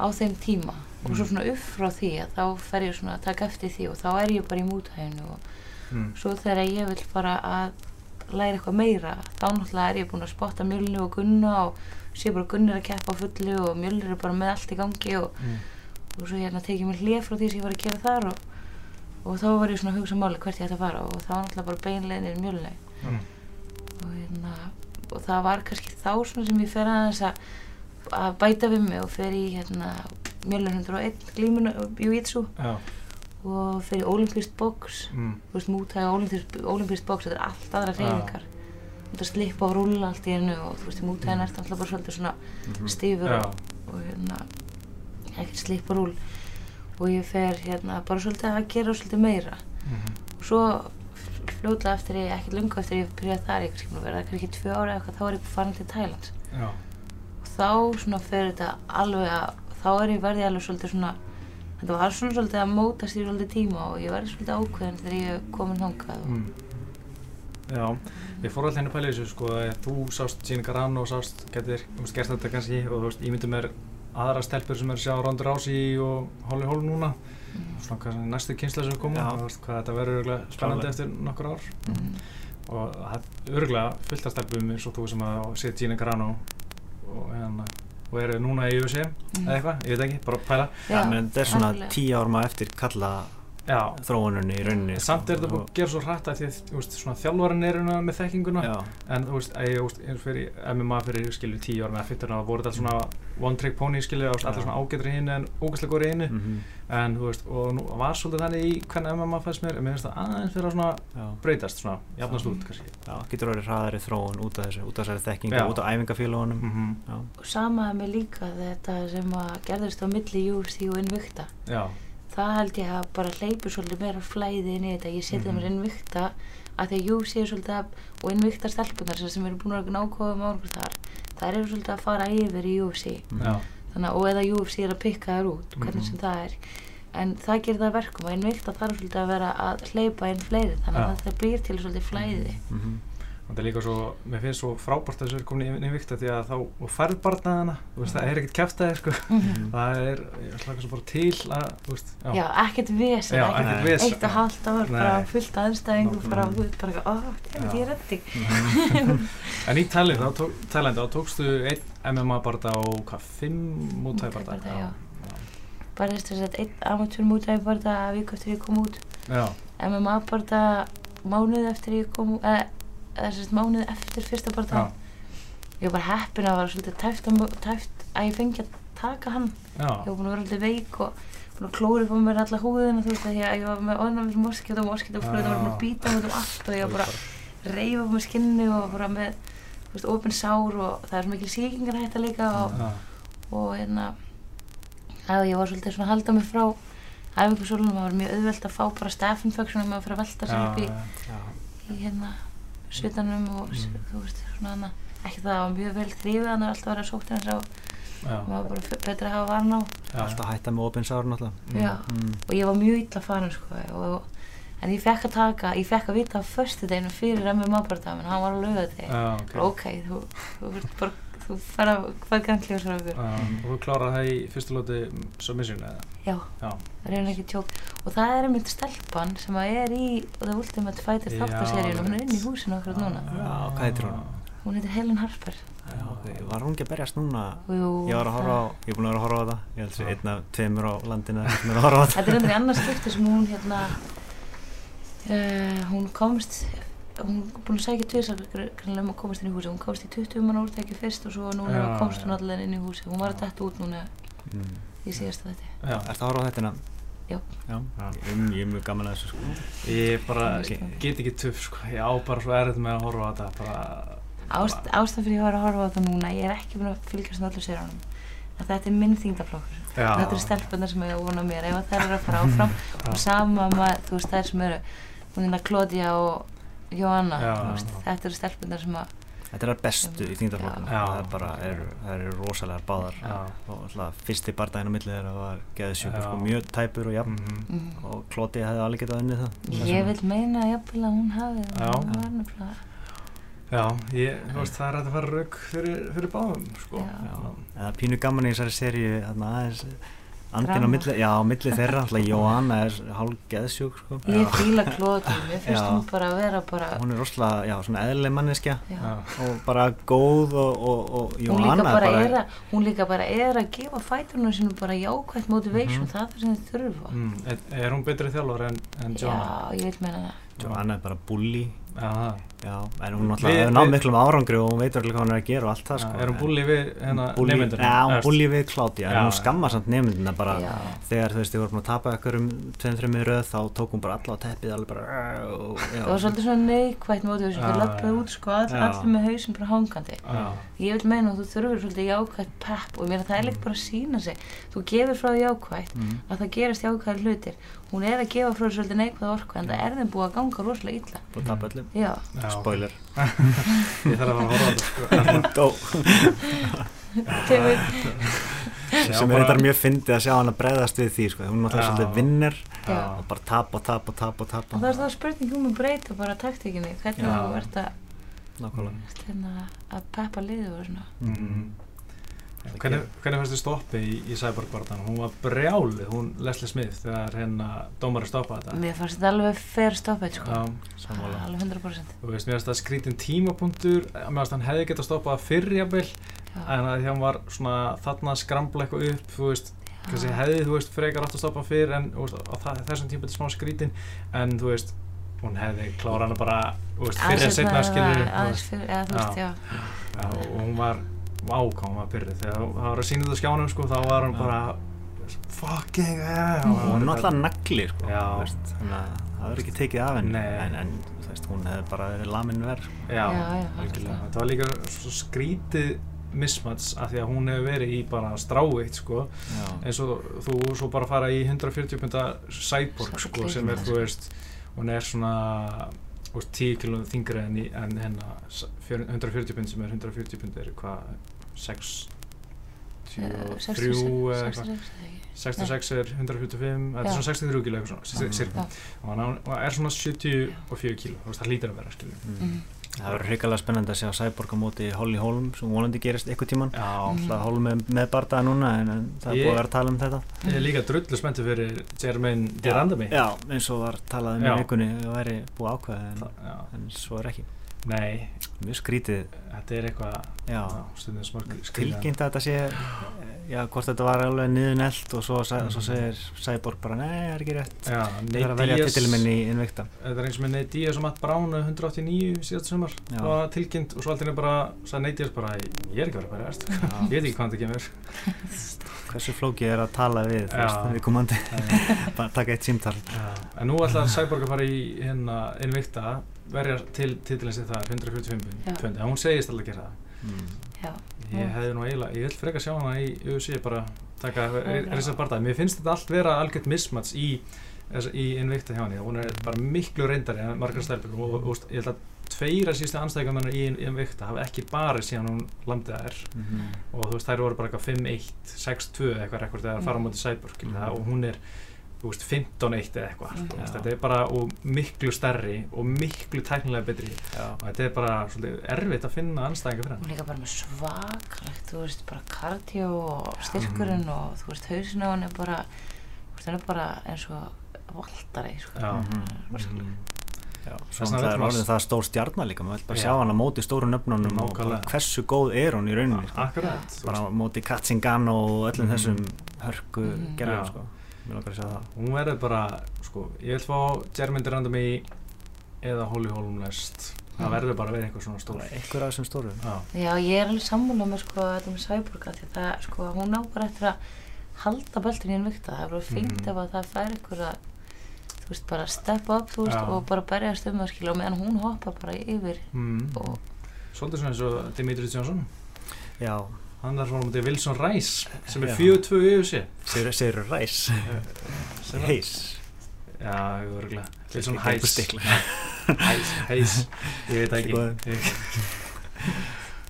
á þeim tíma og svo
Mm.
svona upp frá því að þá fer ég svona að taka eftir því og þá er ég bara í mútæðinu og
mm,
svo þegar ég vil bara að læra eitthvað meira þá náttúrulega er ég búin að spotta Mjölni og Gunna og sé bara Gunni er að keppa á fullu og Mjölnir er bara með allt í gangi og,
mm,
og svo hérna tekið mér hlið frá því sem ég var að gera þar og, og þá var ég svona að hugsa máli hvert ég ætti að fara. Og þá var náttúrulega bara beinleginir Mjölni
mm,
og hérna, og það var kannski þá svona sem ég fer aðeins að, að bæta við mig og fer í hérna, mjölun 101 glímunu júítsu
Já.
og fer í olimpíst box.
Mm.
þú veist, mútæði olimpíst box þetta er allt aðra reyfingar þú veist, slippa og rúlla allt í hennu og þú veist, mútæðin er alltaf bara svolítið svona
Mhm.
stífur
Já.
og, og hérna ekkert slippa og rúll og ég fer hérna bara svolítið að gera svolítið meira
Mhm.
og svo fljóðlega eftir ég, ekkert lungu eftir ég byrjaði þar, ég kannski vera kannski tvö ára eitthvað, þá er ég farin til Thailands
Já.
og þá svona fer þetta alveg að, þá er ég verði alveg svolítið svona þetta var svona svolítið að mótast í svolítið tíma og ég verði svolítið ákveðin þegar ég komin þangað
Mm. Já, ég fór alltaf henni í þessu sko að þú sást Gina Carano og sást getur, þú veist, gert þetta kannski og þú veist, ég myndi mér aðra stelpur sem er að sjá Ronda Rousey og Holly Holm núna.
Mm,
svona kannski næstu kynsla sem koma. Veist hvað þetta verður örgulega spennandi eftir nokkur ár.
Mm,
og það er örgulega fullt af stelpum eins og þú sem að séð Gina Carano og, hérna, og eru núna í UFC
mm.
eða eitthvað, ég veit ekki, bara pæla.
Já, menn þetta er svona tíu árum eftir kalla þróununni í rauninni
samt er þetta búið
og-
að gera svo hrætt að því að þjálfarinn er með þekkinguna.
Já,
En þú veist, að eins fyrir MMA fyrir, skilju, tíu árum eða 15 ára voru þetta svona one trick pony, skilju, allir svona ágætri hinn en ógæslega góri hinn
mhm,
en þú veist, og nú var svolítið þannig í hvernig MMA fæst mér, en mér finnst það aðeins fyrir að svona
já,
breytast, svona, jafnast út, kannski.
Já, getur orðið hraðari þróun út af þessu, út af þessari þekkingu,
Já.
út af æfingafélagunum
mm
Já,
og og það held ég að bara hleypur svolítið meira flæði inn í þetta, ég setja
Mhm.
mér Invicta að því að UFC er svolítið að, og Invicta stelpunar sem- eru búin að nákvæða með árangur þar. Þær eru svolítið að fara yfir í UFC
mhm,
já,
þannig að, og eða UFC er að pikka þær út hvernig
Mhm.
sem það er. En það gerir það að verkum að Invicta þarf svolítið að vera að hleypa inn fleiri þannig að
Já.
þetta býr til svolítið flæði.
Mhm,
og þetta er líka svo, mér finnst svo frábært að þessu er komin í, vikta því að þá, og færð barnaðana, þú veist, það er ekkert kæftæði, sko,
Mhm.
það er, ég slaka svo bara til að, þú veist, já,
Já, ekkert vesen,
Já,
ekkert
vesen.
eitt og halvt ár, bara fullt aðstæðingu,
Nákvæmlega.
bara, þú veit, bara, ó,
Já.
ég er reddi.
En í Thailand, þá, tók, Thailand, þá tókstu einn MMA barða og hvað, fimm mútæði?
Mútæði bardaga, Bara þess að þetta einn amatúr mútæði bara að viku eftir ég kom út.
Já,
MMA bara mánuð eftir ég kom út, eða eða þess að mánuð eftir fyrsta
já,
Ég var bara heppin að það var svolítið tæft að, tæft að ég fengi að taka hann.
já,
Ég var búin að vera alltaf veik og búin að klóri á mér alla húðina, þú veist, að ég, var með ónæmis moskit og moskit og það var búin að býta út um allt og ég var bara að reyfa með skinni og bara með, þú veist, opin sár og það er mikil sýkingar hætta líka og, og hérna, að ég var svolítið svona að halda mig frá æfingarsólunum, það var mjög auðvelt að fá bara infection og maður fyrir að velta sér upp í, í hérna svitanum og
Mm.
þú veist, svona hana, ekki það, það var mjög vel þrýfið, þannig að alltaf verið að sótt hans á,
já,
maður bara f- betra að hafa varn á
alltaf hætta með opins ára náttúrulega
Mm.
Já.
mm,
og ég var mjög illa farin sko og, en ég fekk að taka, ég fekk að vita á föstudeginu fyrir MMA barndaginn, hann var á laugardegi
já, ok.
bara ok, þú, þú, þú, bara, þú fær að hvað gangli og svo okkur.
Já, og þú kláraði það í fyrstu lóti submission eða?
já,
Já,
það er ekki tjók og það er einmitt stelpan sem að er í og það Ultimate Fighter
Já,
þáttaseríun hún er inn í húsinu okkur núna.
Já, hvað heitir hún?
hún heitir Helen Harper.
Já, ok, var hún ekki að berjast núna?
Og jú,
ég var að horfa á, ég er búin að vera að horfa á það ég held að einn af tveimur á landinu er að horfa á það
þetta er í annars skipti sem hún hérna uh, hún komst hún er búin að sækja tvisar greinlega um að komast inn í húsi hún komst í 20 mann úrtæki fyrst og svo núna
Já,
komst hún allir inn í húsi hún var að detta út núna
mm.
í síðasta þetta
já,
Ertu að horfa á þetta?
Já.
Já,
Já.
ég, ég er mjög gaman að þessu sko.
ég bara get ekki tuff, sko, ég á bara svo erfitt með að horfa á þetta, bara,
Ást, ástæð fyrir ég var að horfa á þetta núna ég er ekki búin að fylgjast með öllu sérunum en þetta er minn þingdaflokkur
já,
þetta eru stelpunar sem ég vona mér. Ef þær eru að fara áfram og sama með þú veist þær sem eru hún er Claudia og Joanna
Já.
þú veist, þetta eru stelpunar sem að
Þetta er það bestu í þingdarflokkuna
Já.
það er bara, er, það eru rosalega báðar
Já.
og alltaf fyrsti bardaginn á milli þeirra var geðsjúkur,
Já.
sko, mjög tæpur og jafn
Mhm.
mm,
og Klóti hefði alveg getað unnið það
ég vil meina jafnvel að hún hafi
Já.
hún var nefnilega
Já, ég, þú veist, það er hægt að fara rauk fyrir, fyrir báðum, sko.
Já.
eða pínu gaman í þessari seríu þarna aðeins andin á milli, já, á milli þeirra alltaf Jóhanna er hálf geðsjúk sko.
ég fíla Claudia, mér finnst
Já.
hún bara að vera bara
hún er rosalega, já, svona eðlileg manneskja og bara góð og, og, og
hún líka
Jóhanna
bara, er að hún líka bara er að gefa fætunum sínum bara jákvæmt motivation,
Mhm.
það er það sem þið þurfa
mm, er, er hún betri þjálfur en, en Joanna?
já, ég vil meina það
Jóhanna er bara bulli
Já,
en hún náttúrulega hefur náð miklum árangri og hún veitur alveg hvað hún er að gera og allt það sko.
Er hún búlið við hérna nefndina?
Já, hún búlið við Kláti, en hún skammar samt nefndina bara. Já. þegar þú veist, þið vorum að tapa ykkur um 2-3 röð þá tók hún bara alla á teppið alveg bara
og, Það var svolítið svona neikvægt mótið þess að við löpum út sko all, allir með hausin bara hangandi. Ég vil meina að þú þurfur svolítið jákvægt pepp og mér að það er líkt bara að sína sig. Þú gefur frá jákvægt mm. að það gerast jákvægt hlutir hún er að gefa frá svolítið neikvæð orku en það er þeim búið að ganga rosalega illa.
Búið að tapa öllum?
Já.
Já. Spoiler.
Ég þarf að fara að horfa á þetta
Dó. Sem er eitthvað mjög fyndið að sjá hann að breyðast við því sko. hún er náttúrulega svolítið vinnir og bara tap og tap og tap og
það er þá spurning um að breyta bara taktíkinni. Hvernig þú ert að að peppa liðu og svona. Mm -hmm.
Hvernig, hvernig fannst þið stoppið í, í Cyborg-barðan? Hún var brjálið, hún Leslie Smith, þegar hérna dómari stoppaði þetta.
Mér fannst þetta alveg fer stoppið, sko. Já, sammála. Alveg 100%.
Þú veist, mér fannst það skrítin tímapunktur, mér fannst hann hefði gett að stoppa það fyrrjabill, en því hann var svona þarna að skrambla eitthvað upp, þú veist, kannski hefði, þú veist, frekar átt að stoppa fyrr, en veist, á þessum tíma þetta er smá skrítin, en þú veist, hún hefði klára hana bara, þú veist, fyrir að setna, skilur, ákváðum að byrja þegar það var að sína þetta skjánum sko þá var hann bara fucking yeah
og hún er náttúrulega nagli sko veist, þannig að það verður ekki tekið af henni. En, en veist, hún hefði bara verið lamin verð
já, já það var líka svo skrítið mismats af því að hún hefur verið í bara stráitt sko. Já. eins og þú svo bara fara í 140 punta cyborg sko sem er þú veist hún er svona 10 km þingri en, en hennar 140 pund sem er 140 pund er hvað 6 63 eða 66 er 145 það er svona 63 kíl eitthvað svona og hann er svona 74 kíl það hlýtir að vera
mm. Það verður hrigalega spennandi að sjá Cyborg á móti Holly Holm sem volandi gerist eitthvað tíman Holm er með bardaða núna en, það er búið að vera að tala um þetta.
Ég er líka drullu spenntu fyrir Jermaine Dirandami
já eins og var talað um í vikunni það væri búið ákveð en, en svo er ekki.
Nei,
mjög skrítið.
Þetta er eitthvað
Tilkynnt að þetta sé já, hvort þetta var alveg niður nelt og svo, mm. svo segir Cyborg bara Nei, það er ekki rétt. Já, Það er að velja titilminn í innvikta
Þetta er eins og með Nate Diaz og Matt Brown 189 síðan sumar. Tilkynnt og svo alltaf bara sagði Nate Diaz bara Ég er ekki verið að vera erst Ég veit ekki hvað þetta kemur.
Hversu flókið er að tala við Við komandi Bara taka eitt símtal.
En nú ætla Cyborg að fara í hérna innvikta verja til titilins í það 145 pund, en hún segist alltaf að gera það mm. ég hefði nú eiginlega ég vil freka sjá hana í UFC bara taka þessar barndagi, mér finnst þetta allt vera algjört mismats í, í innvikta hjá henni, hún er bara miklu reyndari en margar stærpur og, og, og ég held að tveira síðustu anstæðingar í innvikta hafa ekki bara síðan hún landið að er mm -hmm. og þú veist þær voru bara eitthvað 5-1 6-2 eitthvað rekord eða fara á móti Cyborg mm -hmm. og hún er veist, 15-1 eða eitthvað mm. þetta er bara miklu stærri og miklu tæknilega betri Já. og þetta er bara svolítið erfitt að finna anstæðingar fyrir hann.
Og líka bara með svaklegt þú veist, bara kardio og styrkurinn mm. og þú veist, hausinu hann er bara hann er bara eins og valdari, sko mm -hmm.
Já, svo það er orðin það stór stjarnar líka maður vil bara Já. sjá hann að móti stóru nöfnunum og hversu góð er hún í rauninni
sko. Akkurat
bara móti Katzingan og öllum mm. þessum hörku mm. gerðar sko
mér langar að segja það hún verður bara, sko, ég vil fá Jermaine Durandamy eða Holly Holm næst það verður bara að vera eitthvað svona stór
eitthvað af þessum stóru
já. já, ég er alveg sammúlað með sko þetta með Sæburga því það, sko, hún á bara eftir að halda böltin í einn vikta það er bara fengt mm. ef að það fær eitthvað að þú veist, bara step up, þú veist, já. og bara berjast um það, skilja, og meðan hún hoppa bara yfir mm. og
Svolítið svona eins og Dimitri Jónsson
Já
hann er svona mútið Wilson Rice sem er 4-2 í UFC
Segir þú Rice? Heis
Já, glæð Wilson Heis Heis, ég veit ekki.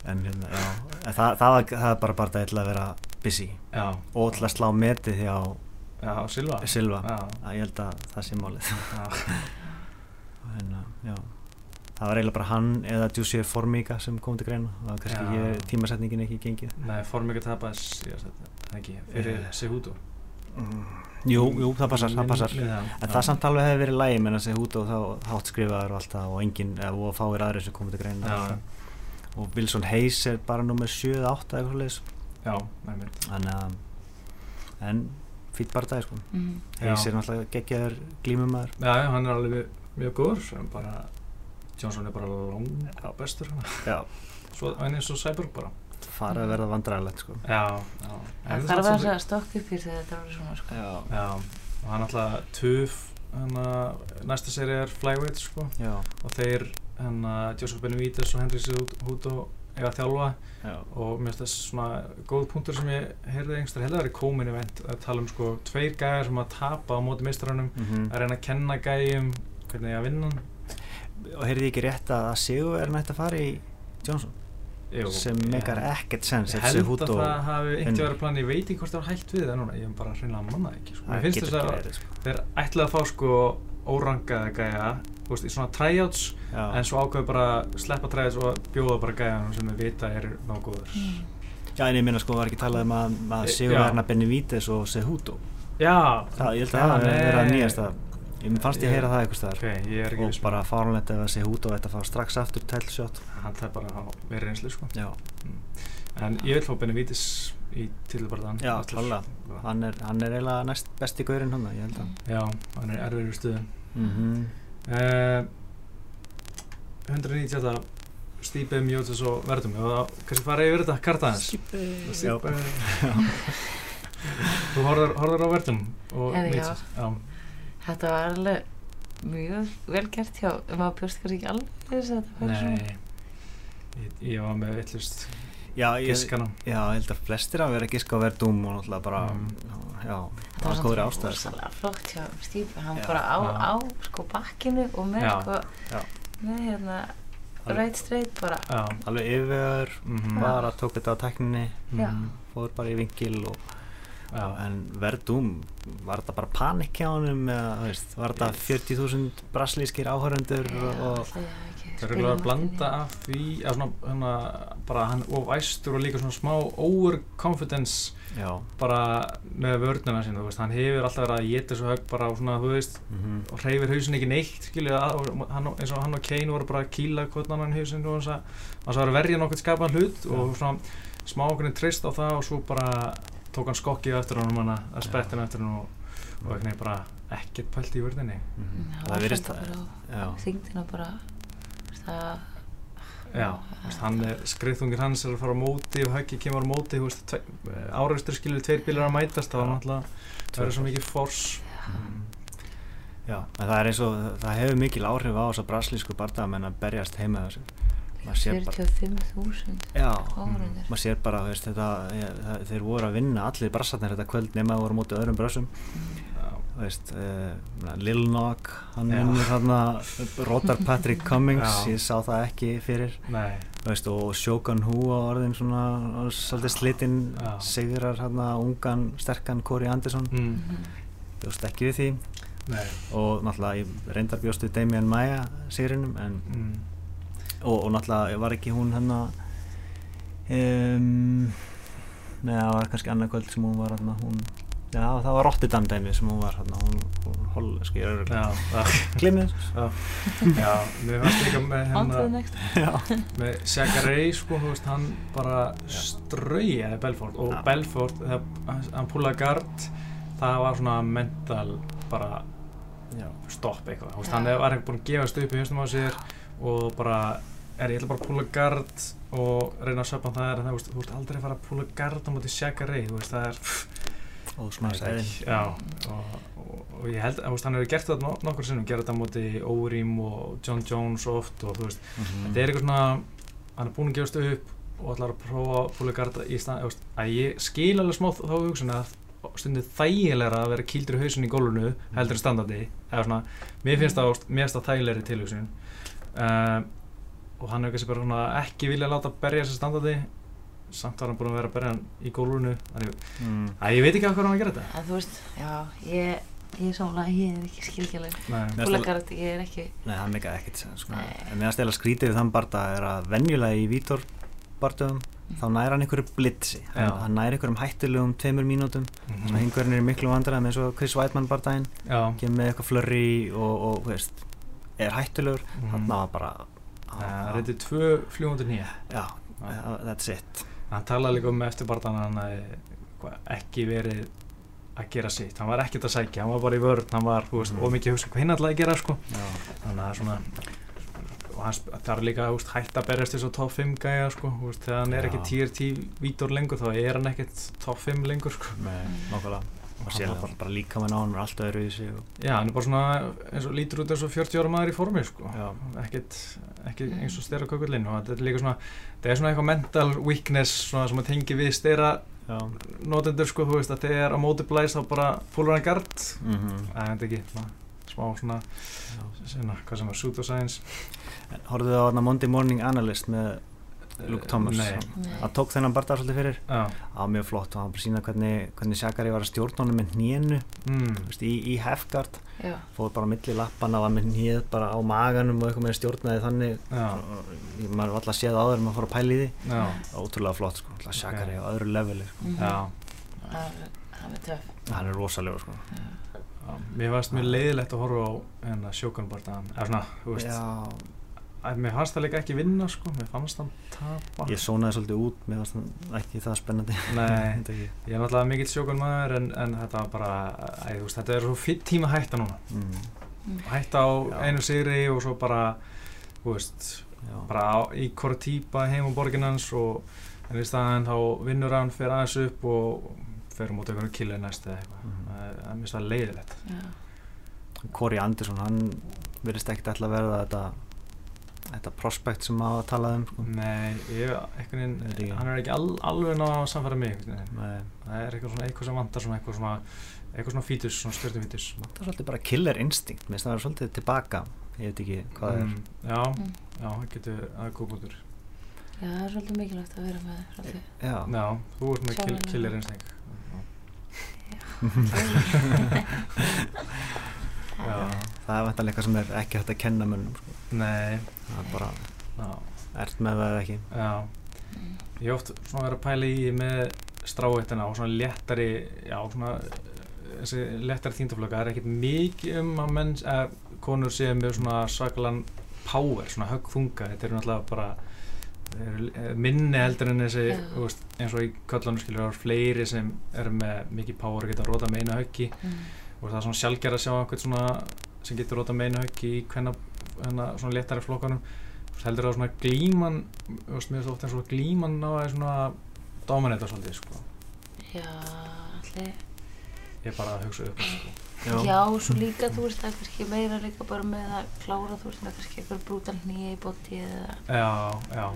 En hérna, já. En það, það, það er bara bara til að vera busy. Já. og til að slá metið hjá
Já, Silva.
Silva, já. ég held að það sé málið. Hérna, já það var eiginlega bara hann eða Jussi Formiga sem kom til greina það var kannski ja. tímasetningin ekki gengið
Nei, Formiga tapast ekki fyrir yeah. Cejudo
mm. Jú, jú, það passar, það passar ja, en það samt alveg hefði verið lægi menn að Cejudo þá hátt skrifaður og allt það og enginn, og fáir aðrið sem kom til greina ja. og Wilson Hayes er bara nummið 7-8 eitthvað leis
Já,
Þannig að en fýtt bara það sko. mm. Hayes er náttúrulega geggjaður glímumæður
Já, hann er alveg mjög góður bara Johnson er bara langa bestur
Já.
Svo eins og Cyborg bara.
Fara að verða vandræðilegt sko.
Já, já.
Það þarf að það stokk upp í þegar þetta verður svona sko.
Já, já og hann alltaf tuf næsta séri er Flyweight sko.
Já.
og þeir Joseph Benavides og Henry Cejudo eiga að þjálfa. Já. og mér finnst það svona góð punktur sem ég heyrði einhverstað hefði verið komin í vend að tala um sko tveir gæjar sem að tapa á móti mistrarannum mm -hmm. að reyna að kenna gæjum hvernig ég að vinna
og heyrði ég ekki rétt að Sigur er nætt að fara í Johnson? Jú, sem meikar ekkert sens
ég held að það hafi einhverja verið plan ég veit ekki hvort það var hægt við það núna ég hef bara hreinlega mannað ekki sko. mér finnst þess að sko. þeir ætlaði að fá sko órangaða gæja veist, í svona tryouts en svo ákveðu bara að sleppa tryouts og bjóða bara gæjanum sem við vita er nágóður mm.
Já en ég minna sko var ekki talað um að, að Sigur Erna Benavides og Cejudo
Já.
Það, Ég held að það er verið að nýjast að ég fannst ég að heyra það eitthvað staðar.
Okay,
og bara fárunlegt ef að Cejudo ætti að fá strax aftur tælsjót
Hann það bara að vera reynslu sko. Mm. En ég vil fá Benavides í tilbarðan
Já, klálega. Hann er, hann er eiginlega næst besti gaurinn hann, ég held
að. Já, hann er erfiður í stuðin mm -hmm. Uh, 190 Stípe, Mjótis og Verdum og kannski fara yfir þetta kartaðins
Stípe
Þú horfður á Verdum og
Mjótis Þetta var alveg mjög vel gert hjá maður björst kannski ekki alveg þess að þetta
var svona. Ég, ég var með villust
Já, ég, já, ég held að flestir að vera giska á Verdum og náttúrulega bara mm. já, það var góður ástæður
Það var svolítið flott hjá Stípe hann já. bara á, á sko bakkinu og með sko með hérna rætt streyt bara.
Alveg yfir, mm -hmm. bara tók þetta á tekninni fóður bara í vingil og Já. en Verdum, var þetta bara panik hjá hann var þetta 40.000 braslískir áhöröndur og
Það er að blanda af því að svona, hana, bara hann of æstur og líka svona smá overconfidence Já. bara með vörnuna sín, veist, hann hefur alltaf verið að geta svo hög bara og svona, þú veist, mm -hmm. og hreyfir hausin ekki neitt, skilja, hann, eins og hann og Kane voru bara að kýla hvernig hann hausin og þess að það var að verja nokkur skapaðan hlut Já. og svona smá okkurinn treyst á það og svo bara tók hann skokkið eftir hann að sprettina eftir hann og, og eitthvað bara ekkert pælt í vörðinni.
Mm -hmm. Það verist það, þingdina bara það
Já, veist, hann er, skriðþungir hans er að fara á móti og höggi kemur á móti áraustur skilur tveir bílar að mætast það var náttúrulega, það verður svo mikið fors
mm. Já, en það er eins og það hefur mikil áhrif á þess að braslísku barndagamenn að berjast heima þessu
45.000
Já, mm. maður sér bara veist, þetta, ja, þeir voru að vinna allir brassarnir þetta kvöld nema að voru mótið öðrum brassum mm veist, uh, Lil Nog hann vinnur hérna Rotar Patrick Cummings, Já. ég sá það ekki fyrir veist, og Shogun Hu á orðin svona svolítið slitinn sigrar hérna ungan sterkan Corey Anderson mm. bjóst ekki við því Nei. og náttúrulega ég reyndar bjóst við Damien Maia sigurinnum mm. Og, og náttúrulega var ekki hún hérna um, neða það var kannski annað kvöld sem hún var hérna hún Já, það var Rotterdam dæmi sem hún var hérna, hún, hún holleski Glimnir
Já, já. Mér fannst líka með hérna með Shaqarey, sko, þú veist, hann bara straujaði Belfort og já. Belfort, þegar hann púlaði gard það var svona mental bara já. stopp eitthvað, þú veist, hann var ekki búin að gefast upp í höstum á sér og bara er ég ætla bara að púla gard og reyna að söpna það er að þú veist, aldrei fara að púla gard á móti Shaqarey, þú veist, það er
Ósmarsæðin
Já, og, og, og ég held að hann hefur gert þetta nokkur sinnum, gerði þetta moti Órím og John Jones oft og þú veist, mm -hmm. þetta er eitthvað svona hann er búin að gefast upp og ætlar að prófa fúlegarda í stað að ég skil alveg smá þá hugsun að stundið þægilega að vera kýldur í hausun í gólunu heldur en standardi eða svona, mér finnst það mér finnst það þægilegri tilhugsun. Uh, og hann hefur kannski bara svona ekki vilja láta berja þessi standardi samt var hann búin að vera að berja hann í gólunu mm. að ég veit ekki af hvað hann að gera þetta.
Að þú veist, já, ég ég er svona, ég er ekki skilgjalið húlegarð, ég er ekki
Nei, það meika ekkert sko. en meðan stela skrítið við þann barnda er að venjulega í Vítor barndöðum mm. þá næra hann einhverju blitsi. Hann, hann næra einhverjum hættilegum tveimur mínútum. Mm -hmm. þannig að hingverðin er miklu vandrað með svo Chris Weidmann barndaginn kemur með eitthvað flurri og, og veist, er hættilegur -hmm. hann náða bara
Það er tvö fljóðundur nýja
Já, that's it.
Hann talaði líka um eftir barndan hann ekki verið að gera sitt, hann var ekkert að sækja hann var bara í vörð, hann var, mm. ómikið hugsa hvað hinn alltaf að gera sko. Já. þannig að svona og hans, er líka úst, hægt að berjast þess að top 5 gæja sko, þegar hann er ekki 10-10 vítor lengur þá er hann ekkert top 5 lengur sko.
Nei, nokkulega og sér bara, bara líka með náðan er alltaf öðru í sig og...
Já, hann er bara svona eins og lítur út eins og 40 ára maður í formi sko, ekkert ekki eins og styrra kökullin og þetta er líka svona það er svona eitthvað mental weakness svona sem að tengi við styrra notendur sko, þú veist að þegar á móti blæst þá bara fólur hann gard. Mm -hmm. það er ekki svona, smá svona, svona hvað sem var pseudoscience.
Hóruðu þið á Monday Morning Analyst með Luke Thomas. Það tók þennan barndar svolítið fyrir. Það var mjög flott. Og hann bara sína hvernig, hvernig Shagari var að stjórna honum með hnénu. Mm. í, í hefgard fóð bara millir lappan að var með hnéð bara á maganum og eitthvað með stjórnaði þannig. Maður var alltaf séð áður en maður fór að pæli því. Ótrúlega flott sko, Shagari á öðru leveli sko. mm
-hmm. hann er töf
hann er rosalega sko.
mér varst mjög leiðilegt að horfa á hérna, sjókanbardaðan eða svona, þú veist Æ, mér fannst það líka ekki vinna sko, mér fannst það tapa.
Ég sónaði svolítið út, mér fannst það ekki það spennandi.
Nei, ég er náttúrulega mikill sjókun maður en, en þetta var bara, æ, veist, þetta er svo fyrir tíma hætta núna. Mm. Hætta á Já. einu sigri og svo bara, veist, bara á, í kortýpa heim á borginans og en í staðan þá vinnur hann, fer aðeins upp og fer um út einhvern killir næst eða eitthvað. Mm. Það, er mjög leiðilegt.
Corey Anderson, hann verðist ekkert alltaf verða þetta þetta prospekt sem maður talaði um sko.
Nei, ég, veginn, hann er ekki al, alveg ná að samfæra mig það er eitthvað svona eitthvað sem vantar svona eitthvað svona, eitthvað svona fítus, svona stjórnfítus
Það er svolítið bara killer instinct mér finnst það að vera svolítið tilbaka. Ég veit ekki hvað
mm, er. Já, mm. já, það getur aðeins góð búinur
Já, það er svolítið mikilvægt að vera með það
Já, já þú ert með kill, killer instinct.
Já. Já, það er vantanlega eitthvað sem er ekki hægt að kenna mönnum sko.
Nei.
Það er bara já. ert með það eða ekki?
Já, ég hef oft svona verið að pæla í með stráhættina og svona léttari já, svona þessi léttari þýndaflöka, það er ekkert mikið um að menn, eða konur séu með svona saklan power, svona höggþunga, þetta er náttúrulega bara minni heldur en þessi veist, eins og í köllanum skilur það er fleiri sem er með mikið power og geta að róta með einu höggi. Mm. og það er svona sjálfgerð að sjá eitthvað svona sem getur róta með einu höggi í hvenna hérna, svona léttari flokkanum heldur það svona glíman mér finnst ofta eins og glíman á að svona dominata svolítið sko.
Já, allir
ég er bara að hugsa upp sko.
Já, Já svo líka þú veist það er kannski meira líka bara með að klára þú veist það er kannski eitthvað brútal nýja í bóti eða
Já, já,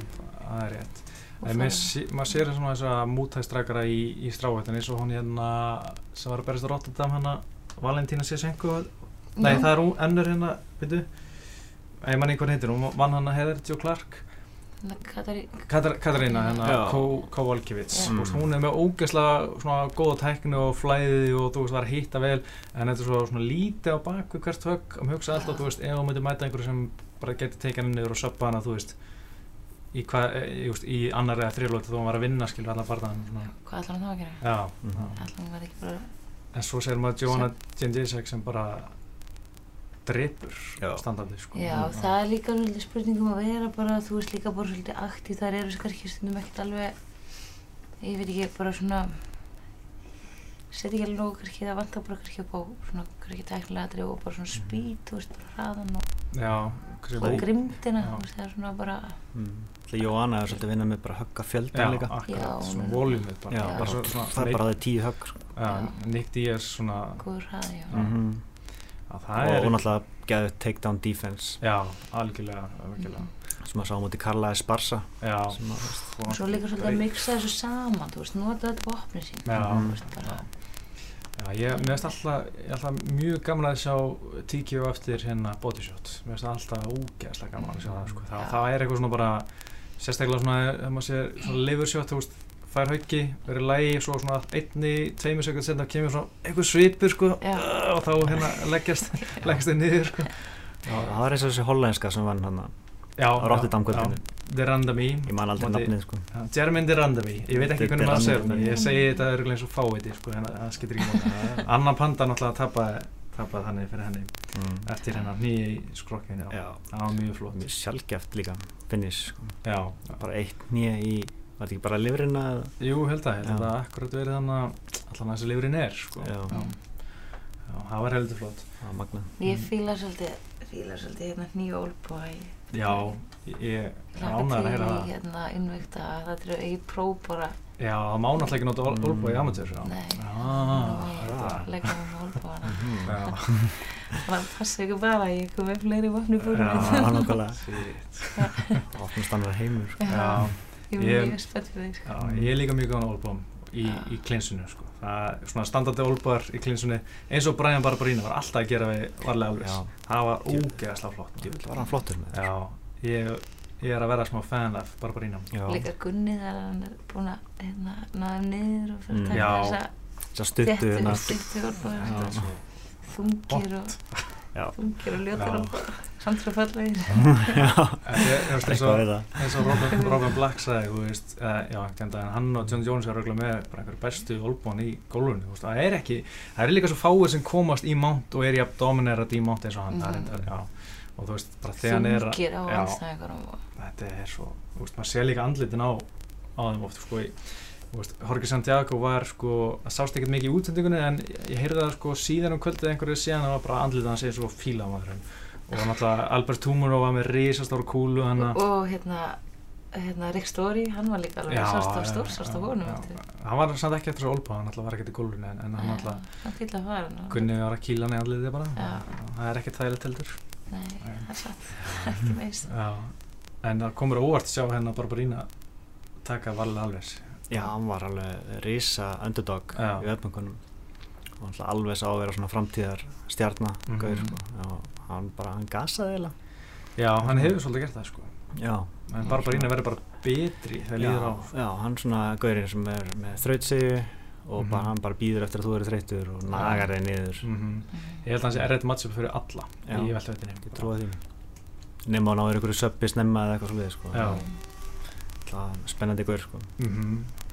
það er rétt. Maður sér svona þess að mútæðstrækara í, í stráhættinni svo hún hérna sem var að berast á Rotterdam hérna Valentína Sisenko nei það er hún ennur hérna, veitu ég man einhvern heitir, hún vann hann að heðar Joe Clark. Katarína hennar Kowalkiewicz. Mm. hún er með ógeðslega svona góða tækni og flæði og þú veist það er að hýtta vel en þetta er svona, svona lítið á baku hvert högg um hugsa alltaf, þú veist, ef þú myndir mæta einhverju sem bara getur tekið hann niður og söppa hana þú veist í, hva, í, í annar eða þrjulóti þú var að vinna skilur allar barðan
hvað ætlar hann þá að gera?
Já, mm -hmm.
ætlar hann verði ekki bara
en svo segir maður Johanna Jendisek sem bara drepur standandi sko.
Já, mm. það er líka svolítið spurningum að vera bara, þú veist líka bara svolítið aktív, þar eru kannski stundum ekkert alveg, ég veit ekki, bara svona, setja ekki alveg nógu kannski, það vantar bara kannski upp á svona, kannski tæknilega aðrið og bara svona mhm. spýt, þú veist, bara hraðan og,
Já,
og grimdina, þú veist, það er svona bara...
Mm. Jóanna er svolítið að vinna með bara högga fjöldan líka.
Já, akkurat, svona voljumið bara.
Já, bara svona, það er bara það tíu högg. Sko.
Já, Nick Díaz svona...
Góður hraði, já.
Mm og hún alltaf geði takedown defense.
Já, algjörlega, algjörlega.
sem að sá mútið Karla Esparza
já.
Og svo líka svolítið að mixa þessu saman þú veist, nota þetta vopni sín.
Já, veist, já ég finnst alltaf, alltaf mjög gaman að sjá TKO eftir hérna bodyshot mér finnst alltaf ógeðslega gaman að sjá það sko. það, það er eitthvað svona bara sérstaklega svona, ef maður sé svona liver shot, þú veist fær haugi, verður lægi og svo svona einni, tveimur sekund senna kemur svona einhver svipur sko uh, og þá hérna leggjast leggjast þið niður sko.
Já, það var eins og þessi hollandska sem vann hann á Rotterdam-kvöldinu.
De Randami.
Ég man aldrei nafnið sko.
Jermaine De Randami, ég veit ekki hvernig maður segir ég segi þetta er eins og fáviti sko en það skiptir ekki mjög Anna Panda náttúrulega tapaði tapað hann fyrir henni mm. eftir hennar nýja í skrokkinu það var mjög flott.
Mjög sjálfgeft líka finnis sko.
já,
bara eitt nýja í Var þetta ekki bara livrina?
Jú, held að, held að það akkurat verið þannig að allan þessi livrin er, sko. Já. Já. Já, það var heldur flott.
Það var magna.
Ég fýla svolítið, fýla svolítið hérna nýja Oldboy
Já, ég ánægðar að heyra það.
Hérna innvíkta að þetta eru í próf bara.
Já, það má náttúrulega ekki nota olbúa í amatör.
Nei,
ah,
leggja um olbúana.
Já.
Það passi ekki bara að ég kom með fleiri fórum.
Já, nákvæmlega.
Ég er mjög spennt fyrir því.
Sko. Já, ég er líka mjög gáðan olbúum í, í klinsunu, sko. Það er svona standardi olbúar í klinsunu eins og Brian Barbarína var alltaf að gera við varlega alveg. Það var ógeðslega flott.
Ég vil vera hann flottur með
þetta. Já, ég, ég er að vera smá fan af Barbarína.
Líka Gunni þar hann er búin að hérna, náða niður og fyrir að taka
þessa stuttu
þéttu, stuttu olbúar þungir og þungir og ljótur og samt svo fallegir
eins og Robin, Robin Black sagði þú veist, uh, já, hann og John Jones er með bara einhverju bestu olbúan í gólunni, það er ekki það er líka svo fáið sem komast í mount og er í að dominerat í mount eins og hann mm. er, já, og þú veist, bara þegar hann er
þungir á allstæðingar
þetta er svo, þú veist, maður sé líka andlitin á á þeim oft, sko, í Jorge Santiago var sko, það sást ekkert mikið í útsendingunni en ég heyrði það sko síðan um kvöldið einhverju síðan það var bara andlitað hann segið svo fíla á maðurinn og náttúrulega Albert Túmuró var með risastóru kúlu hana.
og, og hérna, hérna Rick Story, hann var líka alveg sást á stór, sást á honum
hann var samt ekki eftir þessu olpa, hann var ekkert í gólunni en, en hann
náttúrulega
kunni var að kýla hann í andlitið bara. Það er ekkert þægilegt heldur.
Nei, það er satt, ekki meist
en það komur óvart að sjá henn að Barbarína taka valið alveg
Já, hann var alveg risa underdog Já. í öfnungunum og alveg sá að vera svona framtíðar stjarnar mm -hmm. gaur, sko. Hann bara, hann gasaði eða
Já, hann hefur svolítið gert það sko.
Já.
En Barbarína verður bara betri þegar líður á.
Já, hann svona gaurinn sem er með þrautsegu og mm -hmm. bara, hann bara býður eftir að þú eru þreytur og nagar þig niður.
Mm -hmm. Ég held að hann sé errið matchup fyrir alla
Já, veldi þetta Ég trúi því. Nefn á náður einhverju söppi snemma eða eitthvað svolítið sko.
Já.
Spennandi gaur sko.
mm -hmm.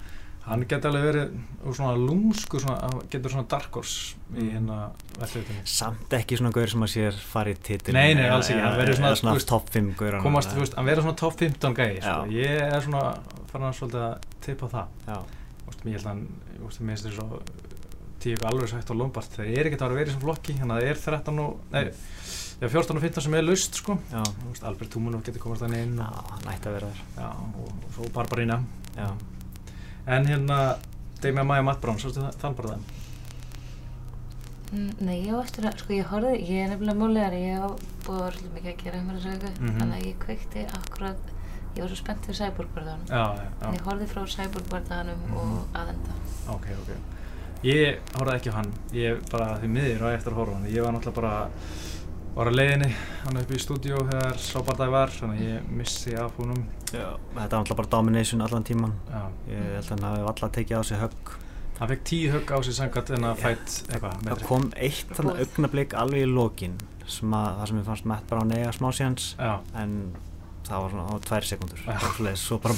Hann getur alveg verið svona lúmsku, svona, getur svona dark horse í
mm.
hérna vellutinni
samt ekki svona gaur sem að sér farið titil
nei, nei, alls ekki, hann verður svona,
svona top 5 gaur
komast, þú veist, hann verður svona top 15 gæi sko. ég er svona, farin að svolítið að tippa það.
Já.
Úst, mér held að hann, mér finnst þetta svo tíu alveg sætt á Lombard, það er ekkert að vera í þessum flokki, þannig að það er 13 og, nei Já, 14 og 15 sem er laust sko. Veist, Albert Túmunov getur komast þannig inn
Já, hann ætti að vera þar.
Já, og, og
Já
En hérna, Demi Maja Matt Brown, sástu þann bara það?
Mm, nei, ég var eftir að, sko ég horfið, ég er nefnilega múlegar, ég hef búið að vera mikið að gera um þessu auku mm -hmm. Þannig að ég kveikti akkurat, ég var svo spennt fyrir Cyborg-bardaganum
Já, já, já
En ég horfið frá Cyborg-bardaganum mm -hmm. og aðenda
Ok, ok Ég horfið ekki á hann, ég bara því miðir og eftir að horfa hann Ég var náttúrulega bara var að leiðinni hann upp í stúdíu þegar sábardagi var þannig að ég missi af húnum
Já, þetta var alltaf bara domination allan tíman
Já.
ég held að hann hafi alltaf tekið á sig högg.
Hann fekk tíu högg á sig sangat en að fætt eitthvað
það kom eitt þannig augnablík alveg í lokin sem að, það sem ég fannst Matt Brown eiga smá séans en það var svona tvær sekundur svo bara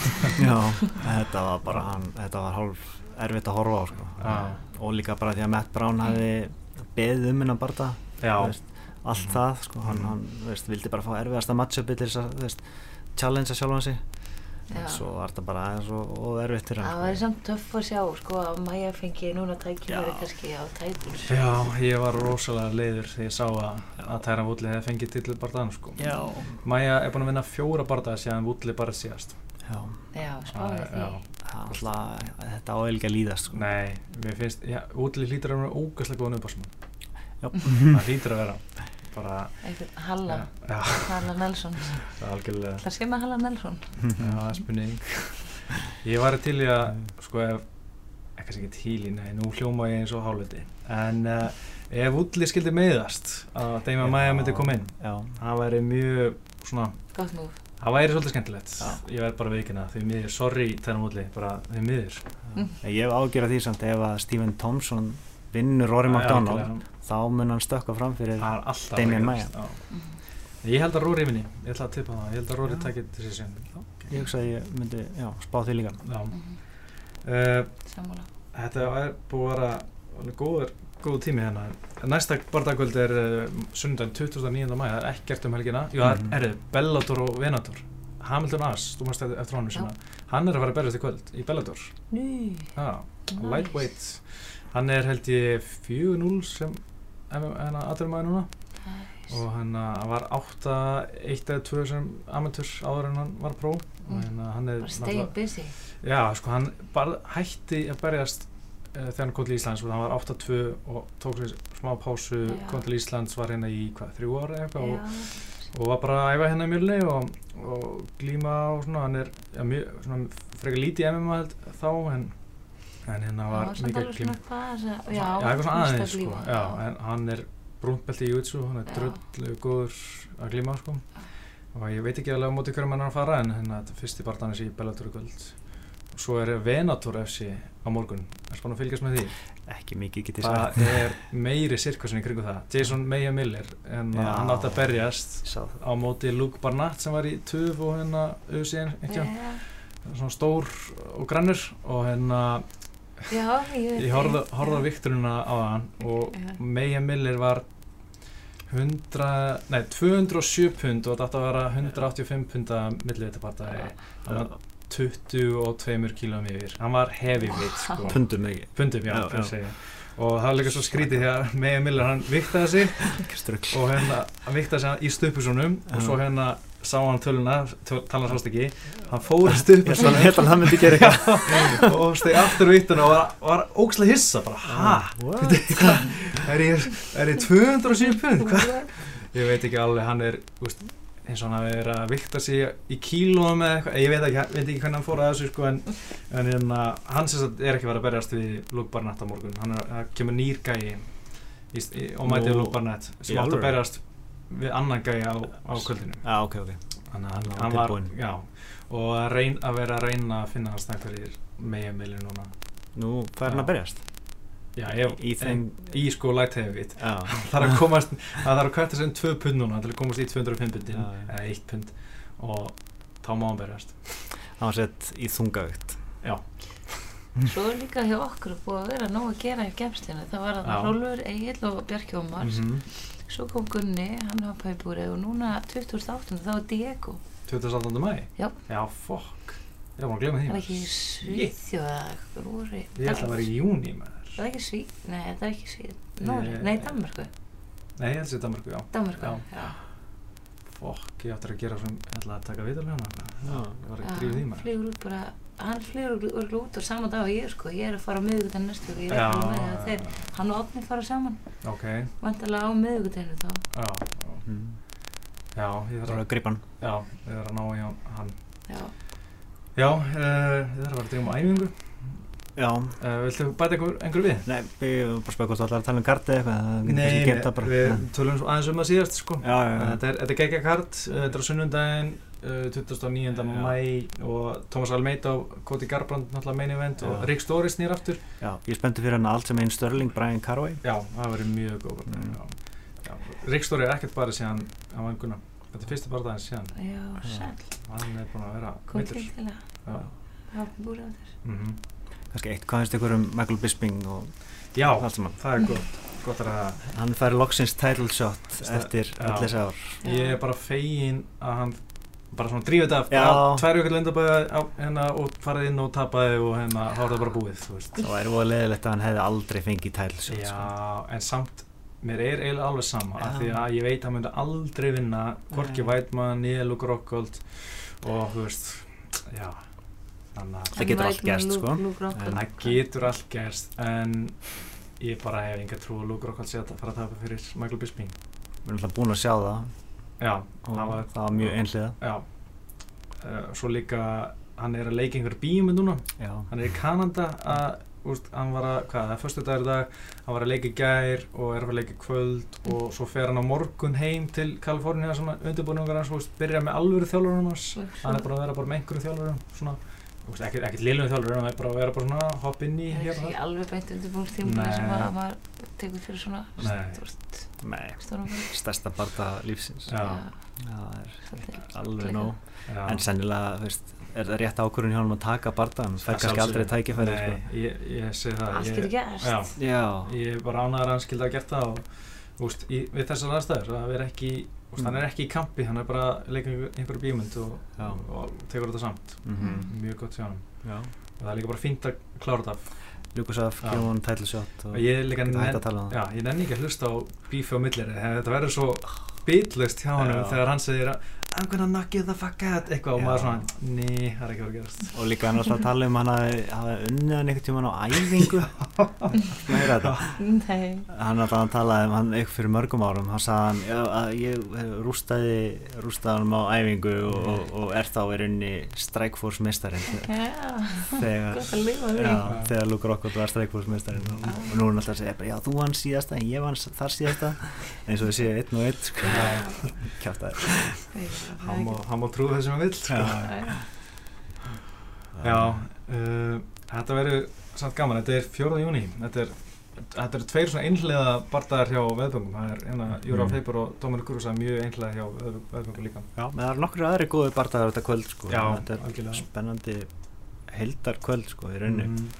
Já, þetta var bara hann, þetta var hálf erfitt að horfa á sko. og líka bara því að Matt Brown hafi beðið um hennar barða allt mm. það sko, hann, hann veist, vildi bara fá erfiðasta matchupi til þess að veist, challengea sjálf hansi en svo var þetta bara aðeins og, og erfitt til
hann Það
sko.
var samt töff að sjá sko að Maja fengi núna tækifæri kannski á tætul
Já, ég var rosalega leiður þegar ég sá að, að Tæra Vúli hefði fengið til barðan sko.
Já.
Maja er búin að vinna fjóra barða síðan Vúli bara síðast.
Já, Já spáði því.
Alltaf, þetta áheilgi að líðast sko.
Nei, mér finnst, Vúli hlýtur að vera ógæslega góða nöðbarsmann það hlýtur að vera bara
Halla, ja, Halla Nelson.
Það
er sé með Halla Nelson?
Já, það er spurning. Ég var til í að sko ef, ekki að segja til í nei, nú hljóma ég eins og hálföldi en uh, ef Ulli skildi meðast að Deima Maja myndi koma inn
já.
það væri mjög svona
gott múf
það væri svolítið skemmtilegt. Já. ég verð bara veikina því miður, sorry þennan Ulli bara því miður.
Mm. ég hef ágjörð því samt ef að Stephen Thompson vinnur Rory McDonald þá mun hann stökka fram fyrir Damien Maia
ég held að Rory vinni, ég ætla að tippa það. Ég held að Rory takkir þessi sem
ég hugsa að ég myndi já, spá því líka.
Uh, þetta er búið að vera góður góð tími hérna. Næsta bardagvöld er uh, sundan 29. mæ það er ekkert um helgina. Jú, það mm -hmm. er Bellator og Venator. Hamilton Ass, þú mást eftir honum sem hann er að fara að berjast í kvöld í Bellator.
Ah,
nice. lightweight hann er held ég 4-0 sem aðra maður núna og hérna hann var 8, 1 eða 2 sem amateur áður en hann var pró og
Mm.
hérna hann er
Bara stay busy.
já sko hann bara hætti að berjast uh, þegar hann kom til Íslands og hann var 8-2 og tók sér smá pásu
Já.
kom til Íslands, var hérna í hvað, þrjú ára eitthvað og, og var bara að æfa hérna í mjölni og, og glíma og svona hann er ja, mjög, svona frekar lítið MMA held þá en, en hérna
það
var mikið
að,
já,
já,
eitthvað svona aðeins sko, já, en hann er brúntbelti í Jutsu, hann er
Já.
drullu góður að glíma sko. Og ég veit ekki alveg á móti hverjum hann er að fara en hérna þetta er fyrsti barndanis í Bellator í kvöld. Og svo er Venator FC á morgun, er spann að fylgjast með því?
Ekki mikið getið sagt
það er meiri sirkusin í kringu það. Jason Meyer Miller, en
Já.
hann átti að berjast
það.
á móti Luke Barnett sem var í TUF og hérna auðvitað
já,
einhvern svona stór og grannur og hérna
já, ég
ég horfði á
Já.
vikturina á hann og. Meyer Miller var 100, nei 207 pund og þetta átti að vera 185 punda millivittaparta hann var 22 kílóum yfir. Hann var heavyweight sko.
Pundum ekki
pundum já,
Já,
já. og það var líka svo skrítið því að Meyer Miller hann viktaði sig og hérna hann viktaði sig í stupusunum og svo hérna sá hann töluna töl, talan sást ekki. Hann fór í
ég
stupusunum
að hann myndi gera eitthvað.
Og steg aftur vittuna og var, var ógslega hissa bara ha,
What?
er ég, er ég 207 pund? Ég veit ekki alveg, hann er úst, eins og hann hafi verið að vikta sig í kílóum eða eitthvað, ég veit ekki, veit ekki hvernig hann fór að þessu sko, en, en hérna, hann sem sagt er ekki verið að berjast við Luke Barnett á morgun. Hann er, kemur nýr gæi í, í, og mætið
í
sem átt að berjast við annan gæi á, á kvöldinu.
Já ok ok.
Þannig að hann,
Hann var
já og að, reyn, að vera að reyna að finna hans það hverjir megin millir núna.
Nú hvað er hann að berjast?
Já, ég,
Í þeim-
í sko light heavyweight
já.
Það þarf að komast það þarf að kvæta sem 2 pund núna til að komast í 205 pundin
Já, já.
eða 1 pund og þá má hann berjast.
Hann var sett í þungavíkt.
Já,
Svo er líka hjá okkur búið að vera nóg að gera í gemstinu. Það var að. Rólfur, Egil og Bjarki Ómars.
mm
Svo kom Gunni, hann var pæbúrið og núna 2008. þá er Diego.
28. mæ
Já.
já, fokk ég var að glemma því
Það er ekki. Svíþjóða, Rúri.
ég ætla að vera í júni með þér
Það er ekki Svíð, nei það er ekki Svíð.
Ég-
Nóri, nei Danmörku.
nei, ég held sér Danmarku, já
Danmörku,
Já.
já.
fokk, ég ætla að gera sem ég ætla að taka vital hérna
Já.
ég var ekki að drífa því
hann
maður
flýgur út bara, hann flýgur örugglega út á sama dag og ég sko, ég er að fara á miðvikudag næstu og ég er ekki með að þeir, hann og Otni fara saman,
ok,
vantarlega á miðvikudaginu þá.
já, já,
mm.
já ég
það
þarf að,
að gripa hann
já, ég þarf að ná í hann-
Já,
já, uh, ég þarf að vera að drífa um æfingu.
Já.
Uh, viltu bæta einhver, einhver við?
nei ég var bara að þú ætlar að tala um kartið eitthvað það
Nei,
það
við tölum aðeins um það síðast sko.
já já já.
Þetta er, þetta er geggja kart, þetta er á sunnundaginn 29.
Já.
mæ og Thomas Almeida og Cody Garbrandt náttúrulega main event og. Rick Story snýr aftur
já ég spenntið fyrir hann allt sem einn Störling Brian Carway
Já, það verður mjög góð
Mm.
Rick Story er ekkert bara síðan hann var einhverna, þetta er fyrsta bara daginn síðan
já,
Já.
sæl,
hann er búin að vera Já.
hafa búið á þér.
Mm
kannski eitt hvað finnst ykkur um Michael Bisping og
Já, það er gott
hann fær loksins title shot
Sta-
eftir öll þessi ár
ég er bara fegin að hann bara svona drífið þetta af tvær ykkur lindabæða hérna, og farið inn og tapaði og hérna þá er það bara búið þú veist
það leðilegt að hann hefði aldrei fengið title shot sko.
Já, en samt mér er eiginlega alveg sama
Já.
af því að ég veit að hann myndi aldrei vinna Korki. Vætmann, Níel og Grokkold og þú veist já, þannig að
Það getur allt gerst, sko.
En
það getur allt gerst en ég bara hef enga trú að Luke Rockhold sé að fara að tapa fyrir Michael Bisping
við erum alltaf búin að sjá það
já, það var,
það var mjög einhliða.
Já. Uh, svo líka hann er að leika einhver bíum núna.
Já,
hann er í Kanada að úst, hann var að, hvað, það er fyrstu dagur dag. Hann var að leika gær og er að leika kvöld og svo fer hann á morgun heim til Kaliforníu svona undirbúningar hans og úst, byrja með alvöru þjálfurum hans. Hann er bara að vera bara með einhverju þjálfurum svona, úst, ekkert, ekkert liðlum þjálfurum hann er bara að vera bara svona hopp inn í
Það er
hér og
ekki alveg beint undirbúinstíma
Nei.
sem að maður tekur fyrir svona stort
nei, stærsta barða lífsins.
Já.
Já, það er
svolítið
alveg nóg.
Já.
en sennilega, þú veist, er það rétt ákvörðun hjá hann að taka barðan, það fær
Að
kannski aldrei tækifæri
Nei,
sko.
ég, ég segi það
Allt getur gerst.
Já,
já,
ég er bara ánæður að hann skildi að gert það og úst, í, við þessar aðstæður að vera ekki úst, hann er ekki í kampi, hann er bara að leika einhver, einhverju bímynd og, og, tekur þetta samt.
Mhm,
mjög gott og það er líka bara fínt að klára þetta.
Lucas Af, title shot og
og ég er líka
geta hægt
nenn,
að tala um það.
Já, ég nenni ekki að hlusta á bífi á millir þetta verður svo bitlust hjá hann þegar hann segir að I'm gonna knock you the fuck out. Eitthvað og maður svona, ný, það er ekki verið að gerast.
Og líka hann er alltaf að tala um hann að hafa unnið hann einhvern tíman á æfingu. Er þetta?
Nei.
hann er alltaf að tala um hann eitthvað fyrir mörgum árum hann sagði hann, já, að ég rústaði rústaði hann á æfingu og, og, og er þá er unni Strikeforce mistarinn þegar, þegar Luke Rockwood var Strikeforce mistarinn og, og nú er hann alltaf að segja, já þú vann síðasta en ég vann þar síðasta. Eins og við séum einn og einn sko. kjátt að
hann má, má trúða það sem hann vil sko. já uh, þetta verður samt gaman, þetta er 4. júni þetta er Þetta eru tveir svona einhlega bardaðar hjá veðböngum, það er eina Júra mm. Feipur og Dóminu Kurusa mjög einhlega hjá veðböngum líka.
Já, menn það eru nokkru aðri góði bardaðar þetta kvöld sko, Já, þetta er algjörlega. spennandi heldar kvöld sko í rauninu. Mm.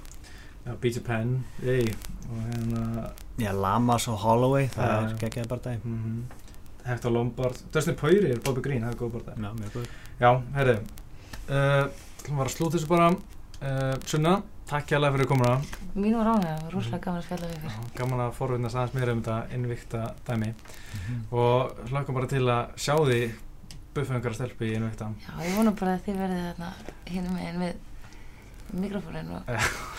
Já, Beach Pen, yey, og hérna...
Já, Lamas og Holloway, það er geggjaði bardaði.
Mm -hmm. Hector Lombard, Dustin Poirier, Bobby Green, það er góð bara
Já, mjög góð
Já, herri, uh, þú var að slúta þessu bara. Uh, Sunna, takk hjálpa fyrir komuna.
Mín var ánægða, það var rosalega gaman að spjalla við
fyrir Gaman að forvinna aðeins meira um þetta innvikta dæmi. Mm -hmm. og hlökkum bara til að sjá því buffengar að stelpi í innvikta.
Já, ég vona bara að þið verðið hérna hérna með, með mikrofónin og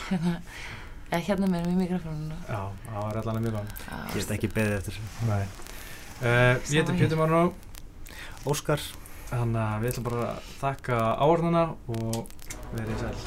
hérna eða hérna með með mikrofónin
Já, það var allavega mjög
gaman Ég veist ekki beðið eftir
þessu Uh, ég heiti Pétur Marno
Óskar.
Þannig að við ætlum bara að þakka áorðana og verið sæl